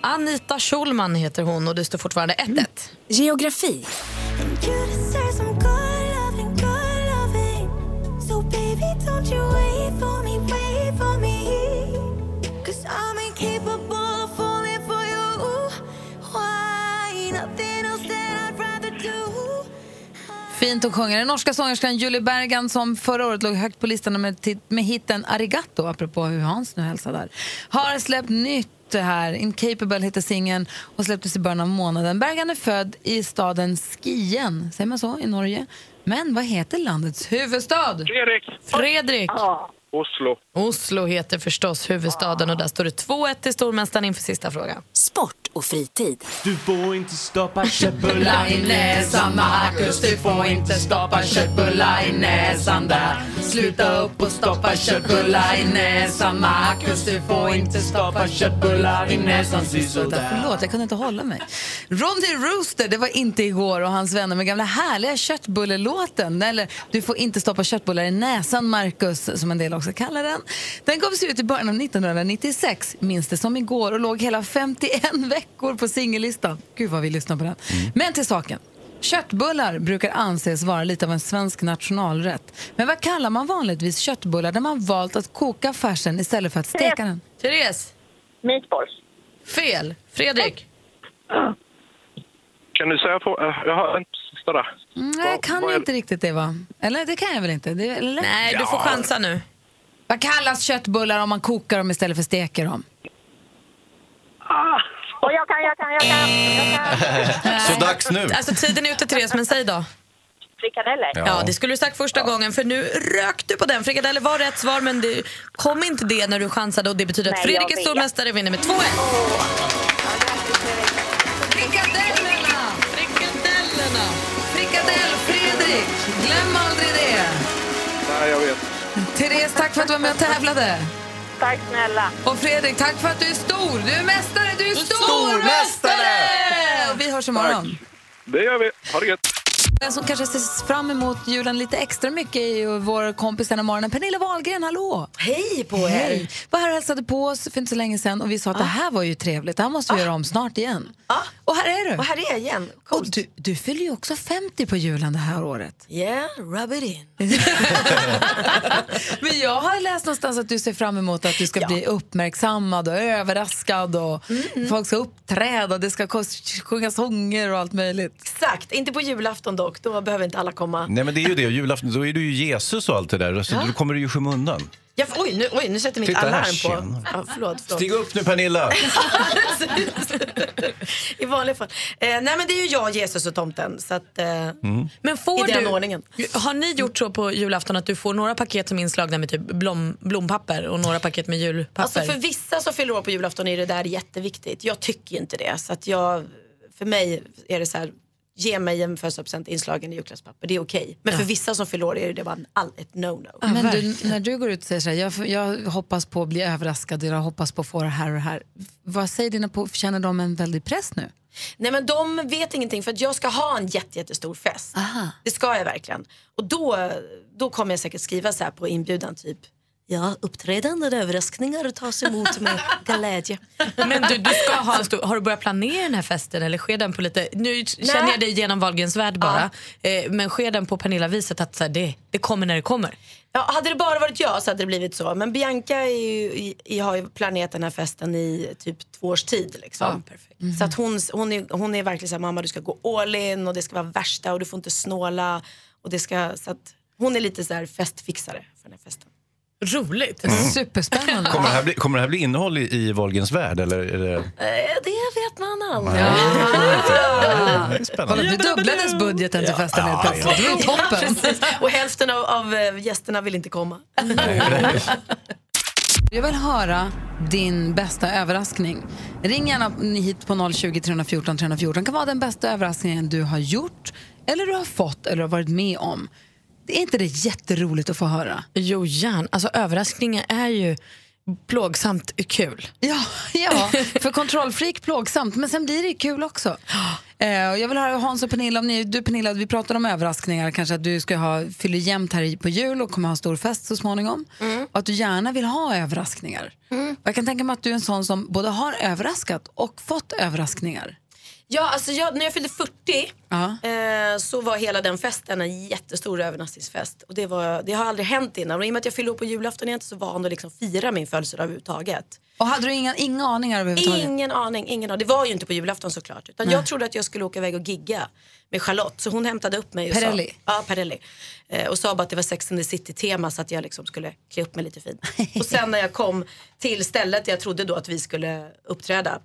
Anita Schulman heter hon och det står fortfarande 1-1. Geografi. Fint och sjunger. Den norska sångerskan Julie Bergan som förra året låg högt på listan med, med hitten Arigato, apropå hur Hans nu hälsar där, har släppt nytt det här. Incapable heter singeln och släpptes i början av månaden. Bergan är född i staden Skien, säger man så, i Norge. Men vad heter landets huvudstad? Fredrik! Fredrik! Oslo. Oslo heter förstås huvudstaden och där står det 2-1 till stormästaren inför sista frågan. Sport och fritid. Du får inte stoppa köttbullar i näsan Marcus Du får inte stoppa köttbullar i näsan där Sluta upp och stoppa köttbullar i näsan Marcus Du får inte stoppa köttbullar i näsan sisådär Förlåt, jag kunde inte hålla mig. Ronny Rooster, det var inte igår och hans vänner med gamla härliga köttbullelåten. Eller Du får inte stoppa köttbullar i näsan, Marcus, som en del också kallar den. Den gavs ut i början av 1996, minns det som igår, och låg hela 51 veckor på singellistan. Gud vad vi lyssnar på den. Men till saken. Köttbullar brukar anses vara lite av en svensk nationalrätt. Men vad kallar man vanligtvis köttbullar där man valt att koka färsen istället för att steka den? Therese? Meatballs. Fel. Fredrik? Kan du säga på... äh, Jag har inte sista där. Mm, Nej, jag kan inte riktigt det va? Eller det kan jag väl inte? Nej, du får chansa nu. Vad kallas köttbullar om man kokar dem istället för steker dem? Och jag kan, jag kan, jag kan. Jag kan. Så dags nu. Alltså tiden är ute Therese, men säg då. Frikadeller. Ja. det skulle du sagt första gången för nu rök du på den. Frikadeller var rätt svar men det kom inte det när du chansade och det betyder att Nej, Fredrik jag är vet. stormästare och vinner med 2-1. Frikadellerna! Frikadellerna! Frikadell-Fredrik! Glöm aldrig det! Nej, jag vet. Therese, tack för att du var med och tävlade. Tack snälla. Och Fredrik, tack för att du är stor. Du är mästare, du är Stormästare! stormästare! Vi hörs imorgon. Det gör vi. Ha det gött. Den som kanske ser fram emot julen lite extra mycket är ju vår kompis denna morgonen, Pernilla Wahlgren. Hallå! Hej på er! Hej! Var här och hälsade på oss för inte så länge sedan och vi sa att det här var ju trevligt. Det här måste vi göra om snart igen. Och här är du! Och här är jag igen. Och du, du fyller ju också 50 på julen det här året. Yeah, rub it in. Men jag har läst någonstans att du ser fram emot att du ska bli uppmärksammad och överraskad och folk ska uppträda det ska kos- sjunga sånger och allt möjligt. Exakt, inte på julafton dock. Då behöver inte alla komma. Nej men det är ju det, julafton, då är du ju Jesus och allt det där. Så Ja. Då kommer du ju i skymundan. Ja, oj, nu, oj, nu sätter mitt Titta här, alarm tjena. på. Ja, förlåt, förlåt. Stig upp nu Pernilla! I vanliga fall. Eh, nej men det är ju jag, Jesus och tomten. Så att, eh, Men får I den du, ordningen. Har ni gjort så på julafton att du får några paket som är inslagna med typ blom, blompapper och några paket med julpapper? Alltså för vissa som fyller år på julafton är det där jätteviktigt. Jag tycker inte det. Så att jag, för mig är det så här, ge mig en födelsedagspresent inslagen i julklappspapper. Det är okej. Men för vissa som fyller år är det bara en- all, ett no-no. Men du, när du går ut och säger så här, jag, jag hoppas på att bli överraskad, jag hoppas på att få det här och det här. Vad säger dina på, känner de en väldig press nu? Nej men de vet ingenting för att jag ska ha en jätte, jättestor fest. Det ska jag verkligen. Och då, då kommer jag säkert skriva så här på inbjudan typ Ja, uppträdande överraskningar tas emot med glädje. Men du, du ska ha en stor, har du börjat planera den här festen eller sker den på lite, nu känner jag dig genom Wahlgrens värld bara, eh, men sker den på Pernilla-viset att så här, det, det kommer när det kommer? Ja, hade det bara varit jag så hade det blivit så. Men Bianca ju, i, har ju planerat den här festen i typ två års tid. Liksom. Så att hon, hon, är, hon är verkligen så här, mamma du ska gå all in och det ska vara värsta och du får inte snåla. Och det ska, så att hon är lite så här festfixare för den här festen. Roligt. Superspännande. Kommer det här bli, kommer det här bli innehåll i, i Wahlgrens värld? Eller är det... Eh, det vet man aldrig. Kolla, du dubblades budgeten till festen helt plötsligt. Det ju toppen. Och hälften av, av eh, gästerna vill inte komma. Jag vill höra din bästa överraskning. Ring gärna hit på 020 314 314. Det kan vara den bästa överraskningen du har gjort, eller du har fått eller har varit med om. Det är inte det jätteroligt att få höra? Jo, gärna. Alltså överraskningar är ju plågsamt kul. Ja, ja, för kontrollfreak plågsamt, men sen blir det kul också. Eh, och jag vill höra Hans och Pernilla, om ni, du Pernilla, vi pratade om överraskningar, kanske att du ska ha, fyller jämnt här på jul och kommer ha stor fest så småningom. Och att du gärna vill ha överraskningar. Och jag kan tänka mig att du är en sån som både har överraskat och fått överraskningar. Ja, alltså jag, när jag fyllde 40 Ja. eh, så var hela den festen en jättestor övernattningsfest. Och det, var, det har aldrig hänt innan. Och i och med att jag fyllde på julafton är jag inte så van att liksom fira min födelsedag överhuvudtaget. Och hade du inga, inga aningar överhuvudtaget? Ingen aning, ingen aning. Det var ju inte på julafton såklart. Utan Nej. jag trodde att jag skulle åka iväg och gigga med Charlotte. Så hon hämtade upp mig och Perrelli? sa... Ja, Perrelli. Eh, och sa bara att det var Sex and the City-tema så att jag liksom skulle klä upp mig lite fint. och sen när jag kom till stället jag trodde då att vi skulle uppträda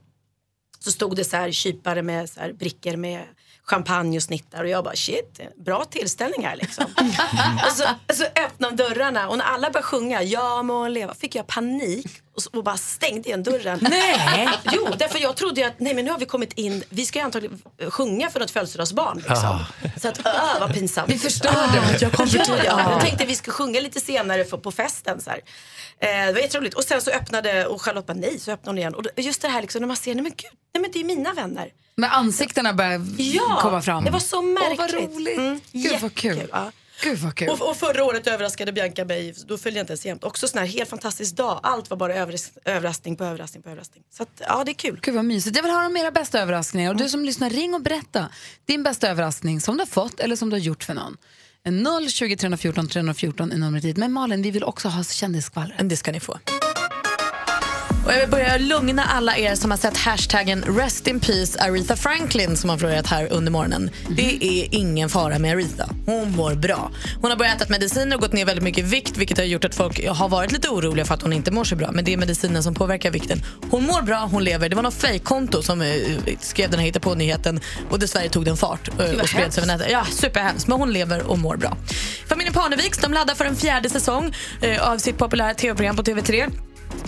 så stod det så här kypare med så här brickor med champagne och snittar och jag bara shit, bra tillställning här liksom. och så, så öppnade de dörrarna och när alla började sjunga Ja må leva fick jag panik och, bara stängde igen dörren. Nej. Jo, därför jag trodde ju att nej men nu har vi kommit in, vi ska ju antagligen sjunga för något födelsedagsbarn liksom. Aha. Så att, öh vad pinsamt. Vi förstörde. Ah, jag kom för Ja. tidigt. Ja, jag tänkte vi skulle sjunga lite senare för, på festen. Så här. Eh, det var jätteroligt. Och sen så öppnade, och Charlotte bara nej, så öppnade hon igen. Och just det här liksom när man ser, nej men gud, nej men det är mina vänner. Men ansiktena börjar Ja, komma fram. det var så Åh, märkligt. vad roligt. Mm, Gud vad kul. ja. Gud vad kul. Och, och förra året överraskade Bianca mig, då följde jag inte ens jämt. Också sån här helt fantastisk dag. Allt var bara övers- överraskning på överraskning på överraskning. Så att, ja, det är kul. Gud vad mysigt. Jag vill höra om era bästa överraskningar. Och du som lyssnar, ring och berätta din bästa överraskning som du har fått eller som du har gjort för någon. En 0 20 314 314 är numret dit. Men Malin, vi vill också ha kändisskvaller. Det ska ni få. Och jag vill börja lugna alla er som har sett hashtaggen Rest in Peace Aretha Franklin som har florerat här under morgonen. Det är ingen fara med Aretha. Hon mår bra. Hon har börjat äta mediciner och gått ner väldigt mycket vikt vilket har gjort att folk har varit lite oroliga för att hon inte mår så bra. Men det är medicinen som påverkar vikten. Hon mår bra, hon lever. Det var något fejkkonto som eh, skrev den här hittepå-nyheten och dessvärre tog den fart eh, och spreds över nätet. Ja, superhemskt. Men hon lever och mår bra. Familjen Parneviks de laddar för en fjärde säsong eh, av sitt populära tv-program på TV3.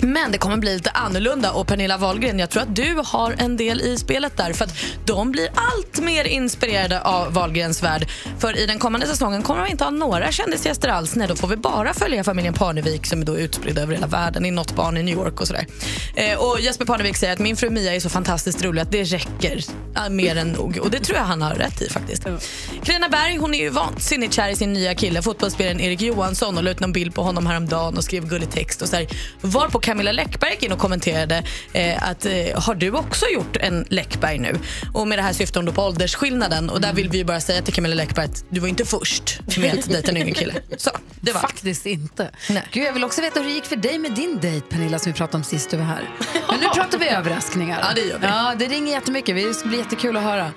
Men det kommer bli lite annorlunda och Pernilla Wahlgren, jag tror att du har en del i spelet där för att de blir allt mer inspirerade av Wahlgrens värld. För i den kommande säsongen kommer de inte ha några kändisgäster alls. Nej, då får vi bara följa familjen Parnevik som är då utspridd över hela världen i något barn i New York och sådär. Eh, och Jesper Parnevik säger att min fru Mia är så fantastiskt rolig att det räcker ja, mer än nog. Och det tror jag han har rätt i faktiskt. Carina Berg, hon är ju vansinnigt kär i sin nya kille, fotbollsspelaren Erik Johansson och la ut någon bild på honom häromdagen och skrev gullig text och så här. Varpå Camilla Läckberg in och kommenterade eh, att eh, har du också gjort en Läckberg nu? Och med det här syftar hon då på åldersskillnaden och där vill vi ju bara säga till Camilla Läckberg att du var inte först med att dejta en yngre kille. Så, det var Faktiskt inte. Gud, jag vill också veta hur det gick för dig med din dejt Pernilla som vi pratade om sist du var här. Men nu pratar vi överraskningar. Ja, det gör vi. Ja, det ringer jättemycket. Det ska bli jättekul att höra.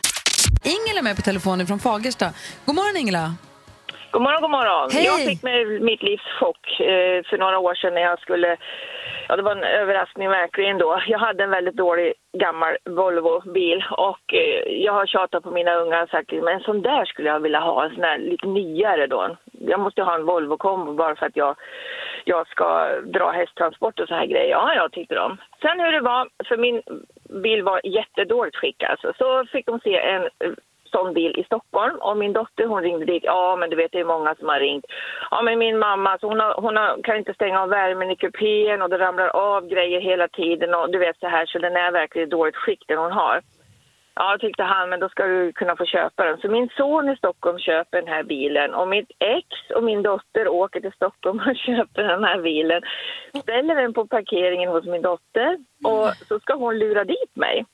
Ingela är med på telefonen från Fagersta. God morgon Ingela. God morgon, god morgon. Hej. Jag fick med mitt livs chock eh, för några år sedan när jag skulle... Ja, det var en överraskning verkligen då. Jag hade en väldigt dålig gammal Volvo-bil och eh, jag har tjatat på mina ungar och sagt men en sån där skulle jag vilja ha, en sån där lite nyare då. Jag måste ha en Volvo-kombo bara för att jag, jag ska dra hästtransport och så här grejer. Ja, jag tyckte de. Sen hur det var, för min bil var i jättedåligt skick alltså, så fick de se en eh, sån bil i Stockholm och min dotter hon ringde dit. Ja men du vet det är många som har ringt. Ja men min mamma så hon, har, hon har, kan inte stänga av värmen i kupén och det ramlar av grejer hela tiden och du vet så här så den är verkligen i dåligt skick den hon har. Ja tyckte han men då ska du kunna få köpa den. Så min son i Stockholm köper den här bilen och mitt ex och min dotter åker till Stockholm och köper den här bilen. Ställer den på parkeringen hos min dotter och så ska hon lura dit mig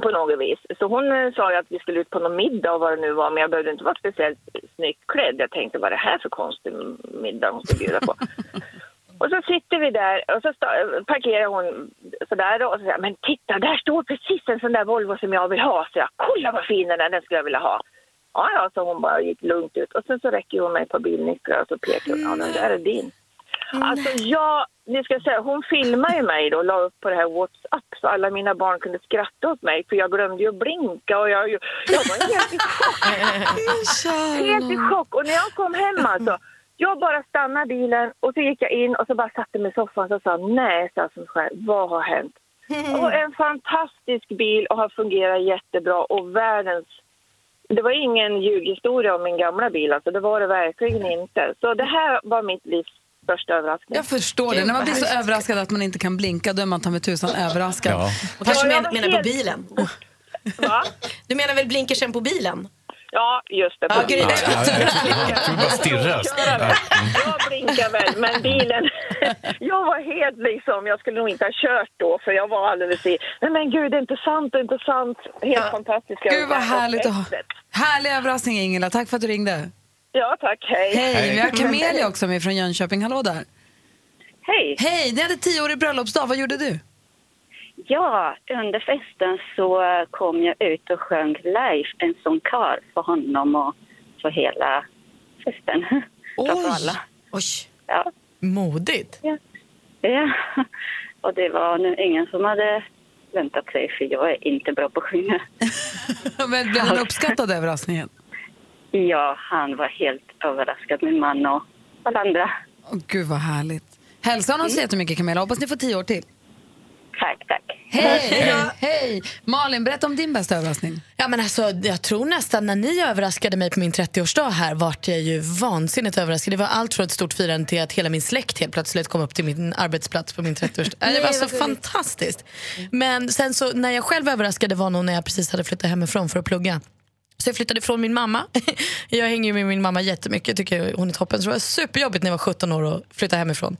på något vis. Så hon eh, sa ju att vi skulle ut på någon middag och vad det nu var, men jag behövde inte vara speciellt snyggt klädd. Jag tänkte, vad är det här för konstig middag hon ska bjuda på? och så sitter vi där och så parkerar hon sådär och så säger men titta, där står precis en sån där Volvo som jag vill ha. Så jag, kolla vad fin den är, den skulle jag vilja ha. Ja, ja, så hon bara gick lugnt ut. Och sen så räcker hon mig på bilnycklar och så pekar hon, ja den där är din. Alltså jag, ni ska säga, hon filmade ju mig då och la upp på det här WhatsApp så alla mina barn kunde skratta åt mig för jag glömde ju att blinka och jag, jag var helt i chock. helt i chock. Och när jag kom hem alltså, jag bara stannade bilen och så gick jag in och så bara satte mig i soffan och sa nej, sa jag som själv, vad har hänt? Och en fantastisk bil och har fungerat jättebra och världens det var ingen ljughistoria om min gamla bil, alltså det var det verkligen inte. Så det här var mitt livs största överraskning. Jag förstår det. När man blir så överraskad att man inte kan blinka, då är man ta med tusan överraskad. Ja. Och kanske Ja, men, menar på bilen. Va? Du menar väl blinkersen på bilen? Ja, just det. Ja, gud. Ja, ja, jag tror bara stirrar. Ja. Jag blinkar väl, men bilen... Jag var helt liksom... Jag skulle nog inte ha kört då, för jag var alldeles i... Nej men gud, det är inte sant, det är inte sant. Helt fantastiska. Gud vad härligt att ha. Härlig överraskning Ingela, tack för att du ringde. Ja, tack. Hej. Hej, vi har Camelia också med från Jönköping. Hallå där. Hej. Hej, ni hade tioårig bröllopsdag. Vad gjorde du? Ja, under festen så kom jag ut och sjöng live en sångkör för honom och för hela festen. Framför alla. Oj, Ja. modigt. Ja. ja. Och det var nu ingen som hade väntat sig, för jag är inte bra på att sjunga. Men blev han uppskattad överraskningen? Ja, han var helt överraskad, min man och alla andra. Åh, Gud vad härligt. Hälsa honom så jättemycket Camilla. Hoppas ni får tio år till. Tack, tack. Hej! Hej! Malin, berätta om din bästa överraskning. Ja, men alltså, jag tror nästan när ni överraskade mig på min 30-årsdag här vart jag ju vansinnigt överraskad. Det var allt från ett stort firande till att hela min släkt helt plötsligt kom upp till min arbetsplats på min 30-årsdag. Det Nej, var så vad gulligt. fantastiskt. Men sen så när jag själv överraskade var nog när jag precis hade flyttat hemifrån för att plugga. Så jag flyttade ifrån min mamma. Jag hänger ju med min mamma jättemycket, jag tycker hon är toppen. Så det var superjobbigt när jag var 17 år och flytta hemifrån.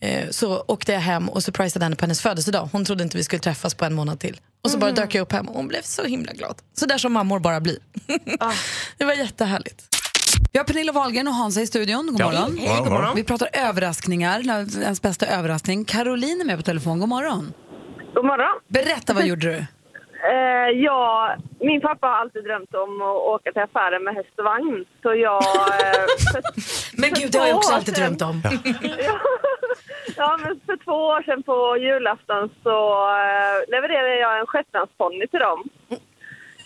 Eh, Så åkte jag hem och surprisade henne på hennes födelsedag. Hon trodde inte vi skulle träffas på en månad till. Och så bara Mm. dök jag upp hem och hon blev så himla glad. Så där som mammor bara blir. det var jättehärligt. Vi har Pernilla Wahlgren och Hansa i studion. God Ja. morgon. Hej, god morgon. Vi pratar överraskningar, ens bästa överraskning. Caroline är med på telefon. God morgon. God morgon. Berätta, vad gjorde du? Eh, ja, min pappa har alltid drömt om att åka till affären med häst och vagn. Så jag... Eh, för, Men för gud, det har jag också alltid sedan- drömt om. ja, ja, men för två år sedan på julafton så eh, levererade jag en shetlandsponny till dem.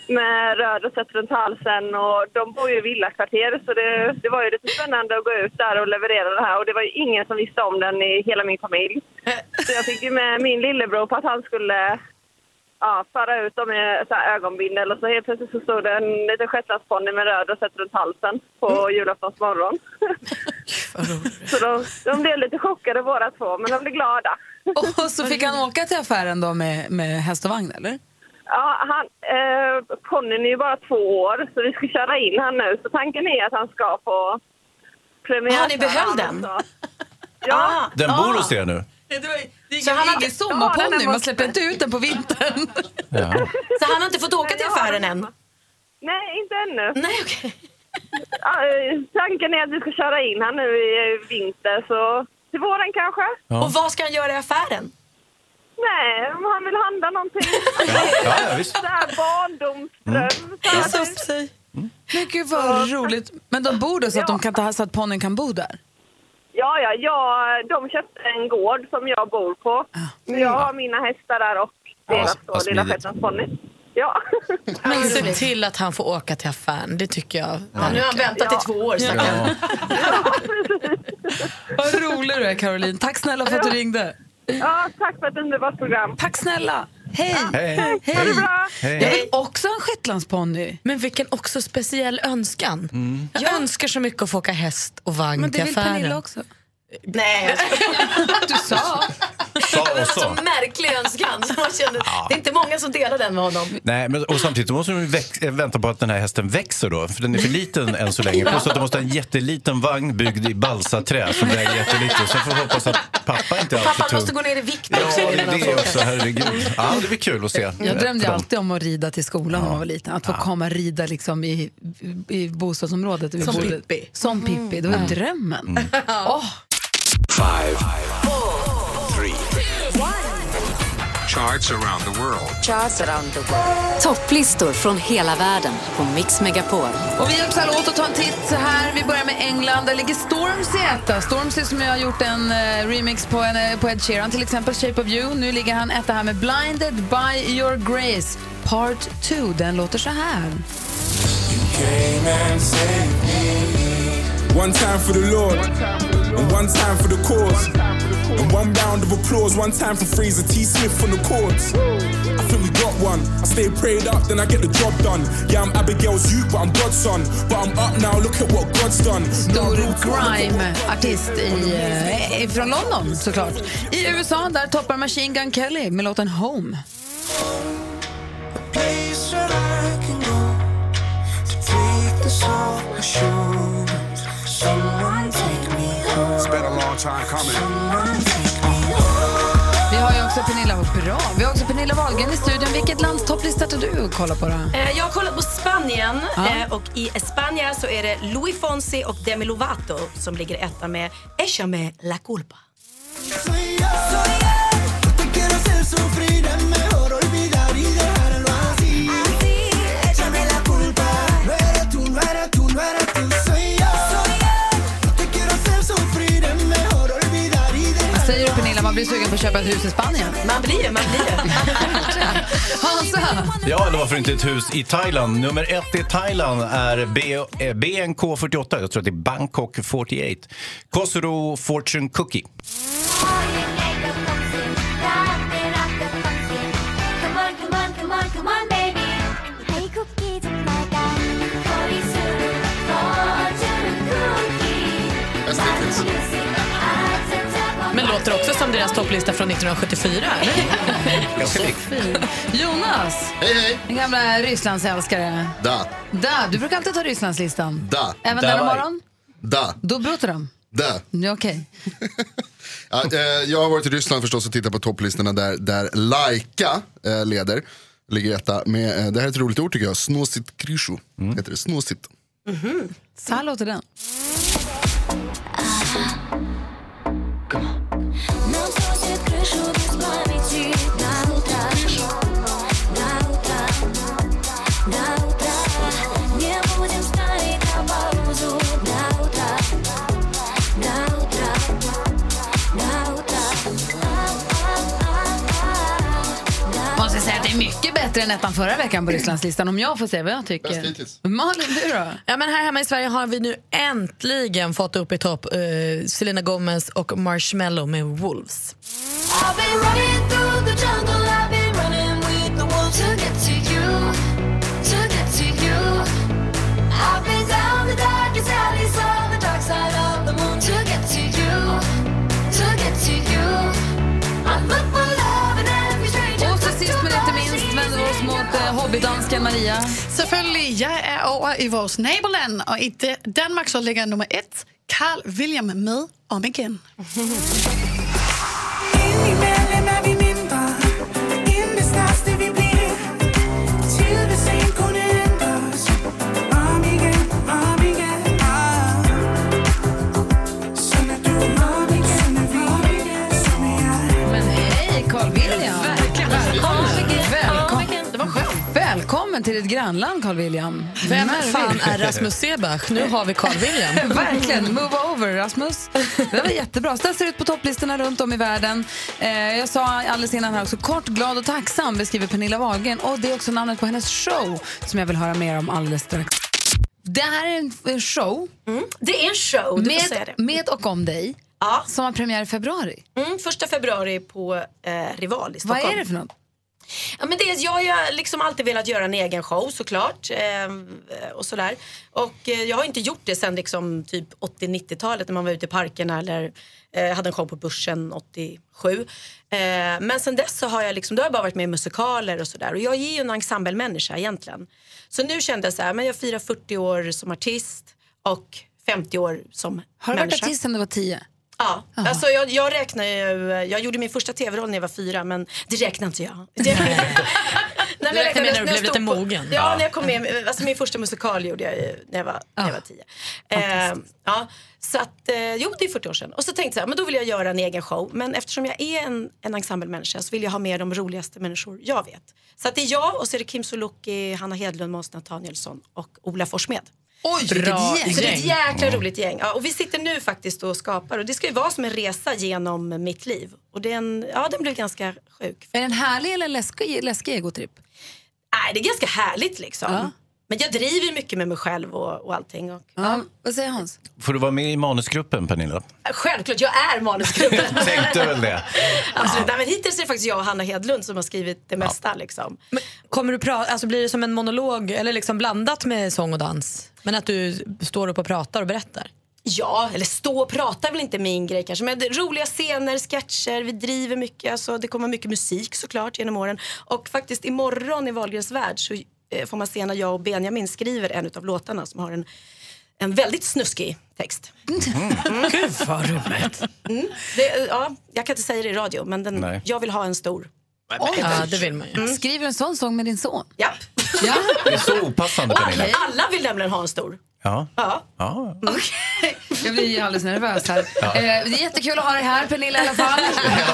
Med röd rosett runt halsen och de bor ju i villakvarter så det, det var ju lite spännande att gå ut där och leverera det här och det var ju ingen som visste om den i hela min familj. Så jag fick ju med min lillebror på att han skulle ja, föra ut dem med så här ögonbindel och så helt plötsligt så stod det en liten shetlandsponny med röd rosett runt halsen på julaftons morgon. så de, de blev lite chockade båda två men de blev glada. Och så fick han åka till affären då med, med häst och vagn, eller? Ja, han, eh, ponnyn är ju bara två år så vi ska köra in han nu. Så tanken är att han ska få premiär. Ah, ni behöll den? Ja. Den bor hos er nu? Så han hade sommarponny, man släpper inte ut den på vintern. Ja. Så han har inte fått åka till affären än? Nej, inte ännu. Nej. Ja, eh, tanken är att vi ska köra in han nu i eh, vinter så till våren kanske. Och vad ska han göra i affären? Nej, om han vill handla någonting. ja, ja, visst. Så här barndomsdröm. Så här, Men gud vad roligt. Men de bor då så att, de kan ta, så att ponnyn kan bo där? Ja, ja, ja, de köpte en gård som jag bor på. Så jag har mina hästar där och deras då, lilla smidigt. shetlandsponny. Ja. Men se till att han får åka till affären, det tycker jag. Ja, nu har han väntat i två år, stackarn. Vad rolig du är Caroline. Tack snälla för att du ringde. Ja, tack för ett underbart program. Tack snälla. Hej! Hej. Hej. Ha det bra. Jag vill också ha en shetlandsponny. Men vilken också speciell önskan. Jag önskar så mycket att få åka häst och vagn Men det till vill affären. Pernilla också. Nej, du sa. Sa Det var och en sa. så märklig önskan. Så man kände, Det är inte många som delar den med honom. Nej, men, och samtidigt måste de väx- eh, vänta på att den här hästen växer då, för den är för liten än så länge. Plus att de måste ha en jätteliten vagn byggd i balsaträ som väger jättelite. Sen får vi hoppas att pappa inte är alltför Pappa tung. måste gå ner i vikt Ja, också det är han det får också, herregud. Ja, det blir kul att se. Jag drömde För dem. alltid om att rida till skolan när man var liten. Att få komma rida liksom i, i bostadsområdet. Som. Pippi. Som Pippi. Det var ju drömmen. Åh, Five, charts around the world. Charts around the world. Topplistor från hela världen på Mix Megapol. Och vi hjälps alla åt att ta en titt så här. Vi börjar med England. Där ligger Stormzy etta. Stormzy som jag har gjort en eh, remix på, en, eh, på Ed Sheeran, till exempel Shape of You. Nu ligger han etta här med Blinded by your grace, part 2. Den låter så här. came and saved me. One time for the Lord, and one time for the cause. And one round of applause, one time for Fraser T. Smith on the chords. I think we got one. I stay prayed up, then I get the job done. Yeah, I'm Abigail's youth, but I'm God's son. But I'm up now, look at what God's done. Stor grime-artist i, eh, från London såklart. I USA där toppar Machine Gun Kelly med låten Home. It's Vi har ju också Pernilla, bra. Vi har också Pernilla Wahlgren i studion. Vilket lands topplista tar du och kollar på då? Eh, Jag har kollat på Spanien Ja. eh, och i Spanien så är det Louis Fonsi och Demi Lovato som ligger etta med Échame la culpa. Blir sugen på att köpa ett hus i Spanien? Man blir man blir Hansa! Ja, eller varför inte ett hus i Thailand? Nummer ett i Thailand är B, eh, BNK48. Jag tror att det är Bangkok 48. Kosuro Fortune Cookie. Deras topplista från 1974, eller? Ganska likt. Jonas! Hej, hej! Den gamla Rysslandsälskare. Da, Da, du brukar alltid ta Rysslandslistan. da, Även da, denna morgon? da, Då bryter de. da. Ja, Okej. Ja, eh, jag har varit i Ryssland förstås och tittat på topplistorna där, där Laika eh, leder. Ligger etta med, eh, det här är ett roligt ord tycker jag, Snosit Krishu. Heter det, Snosit. Så här låter den. Måste bättre än ettan förra veckan på Rysslandslistan om jag får säga vad jag tycker. Bäst hittills. Malin, du då? Ja, men här hemma i Sverige har vi nu äntligen fått upp i topp eh, Selena Gomez och Marshmello med Wolves. Och hobbydansken Maria. Selvfølgelig, jeg er over i vores naboland, og i Da- Danmark så ligger nummer et Carl William med Om igen. Välkommen till ditt grannland Carl William. Vem Nervig. fan är Rasmus Sebach? Nu har vi Carl William. Verkligen, move over Rasmus. Det var jättebra. Så där ser det ut på topplistorna runt om i världen. Eh, jag sa alldeles innan här också, kort, glad och tacksam beskriver Pernilla Wahlgren och det är också namnet på hennes show som jag vill höra mer om alldeles strax. Det här är en, en show. Det är en show, du får säga med, det. med och om dig Ja. som har premiär i februari. Mm, första februari på eh, Rival i Stockholm. Vad är det för något? Ja, men det, jag har ju liksom alltid velat göra en egen show såklart. Eh, och sådär. Och eh, jag har inte gjort det sen liksom, typ 80-90-talet när man var ute i parkerna eller eh, hade en show på Börsen 87. Eh, men sen dess så har jag, liksom, då har jag bara varit med i musikaler och sådär. Och jag är ju en ensemblemänniska egentligen. Så nu kände jag så här, men jag firar 40 år som artist och 50 år som Har du varit människa. artist sedan du var tio? Ja, alltså jag, jag räknar ju, jag gjorde min första tv-roll när jag var fyra men det räknar inte jag. Det, Nej, Du räknar med när du blev lite mogen? Ja, när jag kom med, alltså min första musikal gjorde jag ju när jag var, när jag var tio. Eh, ja, så att, eh, jo det är 40 år sedan. Och så tänkte jag men då vill jag göra en egen show. Men eftersom jag är en, en ensemblemänniska så vill jag ha med de roligaste människor jag vet. Så att det är jag och så är det Kim Sulocki, Hanna Hedlund, Måns Nathanielsson och Ola Forssmed. Oj, Bra vilket gäng! Så det är ett jäkla roligt gäng. Ja, och vi sitter nu faktiskt och skapar och det ska ju vara som en resa genom mitt liv. Och den, ja, den blev ganska sjuk. Är den härlig eller läskig, läskig egotripp? Nej, det är ganska härligt liksom. Ja. Men jag driver mycket med mig själv och, och allting. Och, Ja, vad säger Hans? Får du vara med i manusgruppen, Pernilla? Självklart, jag är manusgruppen. Tänkte väl det. Absolut. Nej, men hittills är det faktiskt jag och Hanna Hedlund som har skrivit det mesta. Liksom. Kommer du prata, alltså blir det som en monolog eller liksom blandat med sång och dans? Men att du står upp och pratar och berättar? Ja, eller stå och prata är väl inte min grej kanske. Men roliga scener, sketcher, vi driver mycket. Alltså, det kommer mycket musik såklart genom åren. Och faktiskt imorgon i Wahlgrens värld så får man se när jag och Benjamin skriver en av låtarna som har en, en väldigt snuskig text. Mm. Gud vad roligt. Mm. Det, eh, ja, jag kan inte säga det i radio men den, jag vill ha en stor. Oj. Ja, det vill man ju. Skriver du en sån sång med din son? Ja. Det är så opassande, Pernilla. alla, alla vill nämligen ha en stor. Ja. Ja. ja. Jag blir alldeles nervös här. Ja. Eh, det är jättekul att ha dig här Pernilla i alla fall.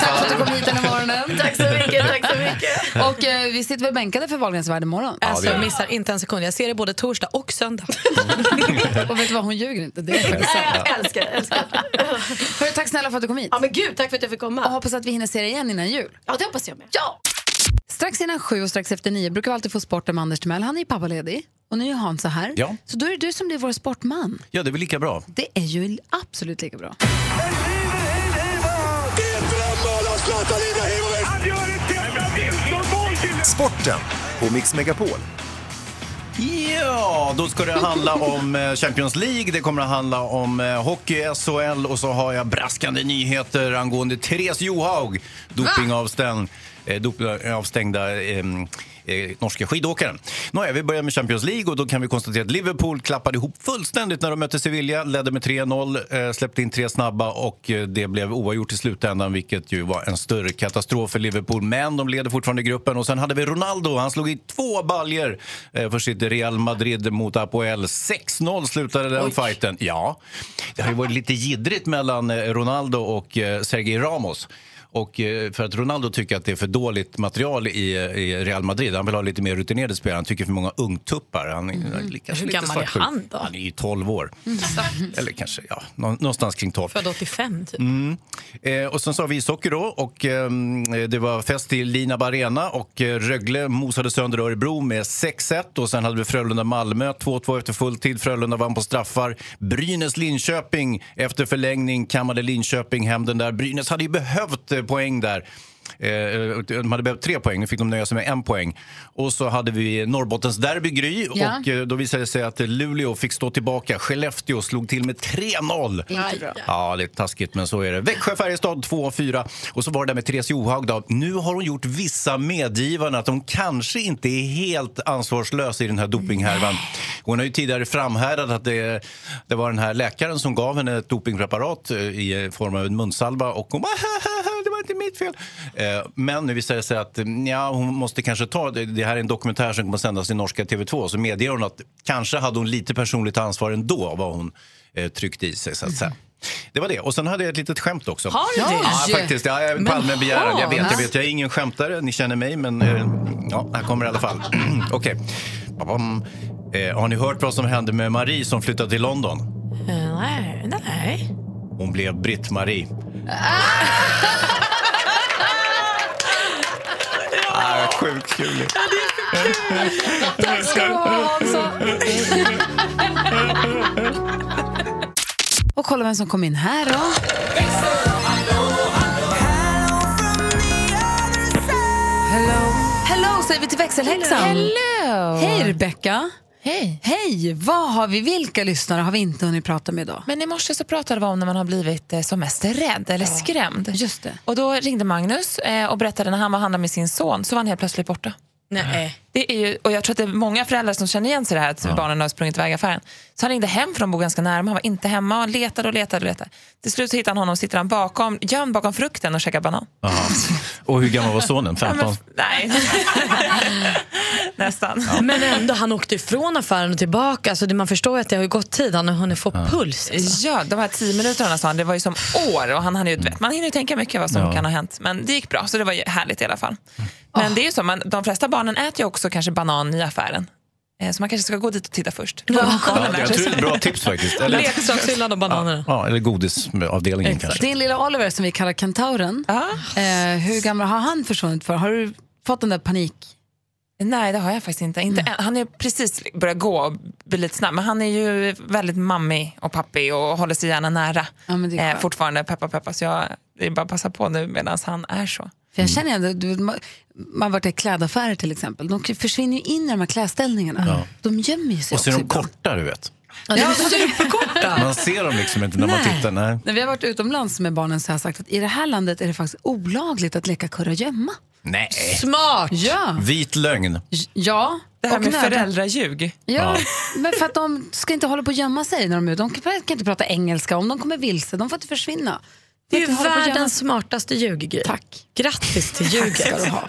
Tack för att du kom hit den här morgonen. Tack så mycket, tack så mycket. Och eh, vi sitter väl bänkade för Wahlgrens värld imorgon. Alltså, jag missar inte en sekund. Jag ser det både torsdag och söndag. och vet du vad, hon ljuger inte. Det är faktiskt sant. Jag älskar, älskar. Hörru, tack snälla för att du kom hit. Ja, men gud, tack för att jag fick komma. Och hoppas att vi hinner se dig igen innan jul. Ja, det hoppas jag med. Ja! Strax innan sju och strax efter nio brukar vi alltid få sporten med Anders Timell. Han är ju pappaledig. Och nu är Hans så här. Ja. Så då är det du som blir vår sportman. ja, det är väl lika bra. Det är ju absolut lika bra. Sporten på Mix Megapol. Ja, då ska det handla om eh, Champions League, det kommer att handla om eh, hockey, SHL och så har jag braskande nyheter angående Therese Johaug, dopingavstängd, eh, dopingavstängda eh, eh, norska skidåkaren. Nåja, vi börjar med Champions League och då kan vi konstatera att Liverpool klappade ihop fullständigt när de mötte Sevilla, ledde med 3-0, eh, släppte in tre snabba och eh, det blev oavgjort i slutändan vilket ju var en större katastrof för Liverpool. Men de leder fortfarande gruppen och sen hade vi Ronaldo, han slog i två baljer eh, för sitt Real Madrid mot Apoel. 6-0 slutade den fighten. Ja, det har ju varit lite jiddrigt mellan eh, Ronaldo och eh, Sergej Ramos. Och eh, för att Ronaldo tycker att det är för dåligt material i, i Real Madrid. Han vill ha lite mer rutinerade spelare. Han tycker för många ungtuppar. Han är Mm. lite, Hur gammal är svartsjuk. han då? Han är ju 12 år. Eller kanske, ja, nå- någonstans kring 12. Född 85 typ. Mm. Eh, och sen så har vi ishockey då och ehm, det var fest i Linab Arena och eh, Rögle mosade sönder Örebro med 6-1 och sen hade vi Frölunda-Malmö 2-2 efter fulltid. Frölunda vann på straffar. Brynäs-Linköping efter förlängning kammade Linköping hem den där. Brynäs hade ju behövt eh, poäng där. Eh, de hade behövt tre poäng, nu fick de nöja sig med en poäng. Och så hade vi Norrbottens derby Gry Ja. och eh, då visade det sig att Luleå fick stå tillbaka. Skellefteå slog till med 3-0. Inte bra. Ja, det är taskigt, men så är det. Växjö-Färjestad 2-4. Och så var det där med Therese Johaug. Då. Nu har hon gjort vissa medgivanden att hon kanske inte är helt ansvarslös i den här dopinghärvan. Hon har ju tidigare framhärdat att det, det var den här läkaren som gav henne ett dopingpreparat eh, i form av en munsalva och hon bara inte mitt fel. Eh, Men nu visar det sig att eh, ja, hon måste kanske ta, det här är en dokumentär som kommer att sändas i norska TV2, så medger hon att kanske hade hon lite personligt ansvar ändå vad hon eh, tryckte i sig så att säga. Det var det. Och sen hade jag ett litet skämt också. Har du det? Ja, faktiskt. Ja, jag- på allmän begäran. Jag vet, jag vet. Jag är ingen skämtare. Ni känner mig, men eh, ja, här kommer det i alla fall. Okej. Babam. Eh, har ni hört vad som hände med Marie som flyttade till London? Nej, nej. Hon blev Britt-Marie. Ah, sjukt kul. Tack ska du ha, Hansa. Och kolla vem som kom in här då. Hello. Hello säger vi till växelhäxan. Hello. Hej Rebecca. Hej. Hej. Vad har vi, vilka lyssnare har vi inte hunnit prata med idag? Men i morse så pratade vi om när man har blivit eh, som mest rädd eller skrämd. Just det. Och då ringde Magnus eh, och berättade när han var och handlade med sin son så var han helt plötsligt borta. Nej. Det är ju, och jag tror att det är många föräldrar som känner igen sig i det här att barnen har sprungit iväg i affären. Så han ringde hem för de bor ganska nära, men han var inte hemma och letade och letade och letade. Till slut så hittade han honom, sitter han bakom, gömd bakom frukten och käkar banan. Aha. Och hur gammal var sonen? Ja, 15? men, nej. Nästan. Men ändå, han åkte ifrån affären och tillbaka. Alltså, det- man förstår ju att det har ju gått tid. Han har hunnit få puls. Alltså. Ja, de här tio minuterna sa han, det var ju som år och han hann ju, vet, man hinner ju tänka mycket vad som Ja. kan ha hänt. Men det gick bra, så det var ju härligt i alla fall. Men det är ju så, man, de flesta barnen äter ju också kanske banan i affären. Eh, Så man kanske ska gå dit och titta först. Ja, jag tror det är ett bra tips faktiskt. Leksakshyllan och bananerna. Ja, eller godisavdelningen kanske. Din lilla Oliver som vi kallar kentauren. Eh, hur gammal har han försvunnit för? Har du fått den där panik? Nej, det har jag faktiskt inte. inte. Han är precis börjat gå och bli lite snabb, men han är ju väldigt mammig och pappig och håller sig gärna nära. Ja, men det är eh, fortfarande, peppa peppa. Så jag, det är bara att passa på nu medan han är så. För jag känner ändå, du, man, har varit i klädaffärer till exempel. De försvinner ju in i de här klädställningarna. Ja. De gömmer ju sig Och så är de korta, du vet. Ja, de är superkorta. Man ser dem liksom inte när man Nej. tittar. Nej. När vi har varit utomlands med barnen så har jag sagt att i det här landet är det faktiskt olagligt att leka kurragömma. Nej. Smart! Ja. Vit lögn. ja. Det här och med föräldraljug. Ja, men för att de ska inte hålla på att gömma sig när de är. De kan inte prata engelska. Om de kommer vilse, de får inte försvinna. Det är ju världens smartaste ljug. Tack. Grattis till ljuget. ska du ha.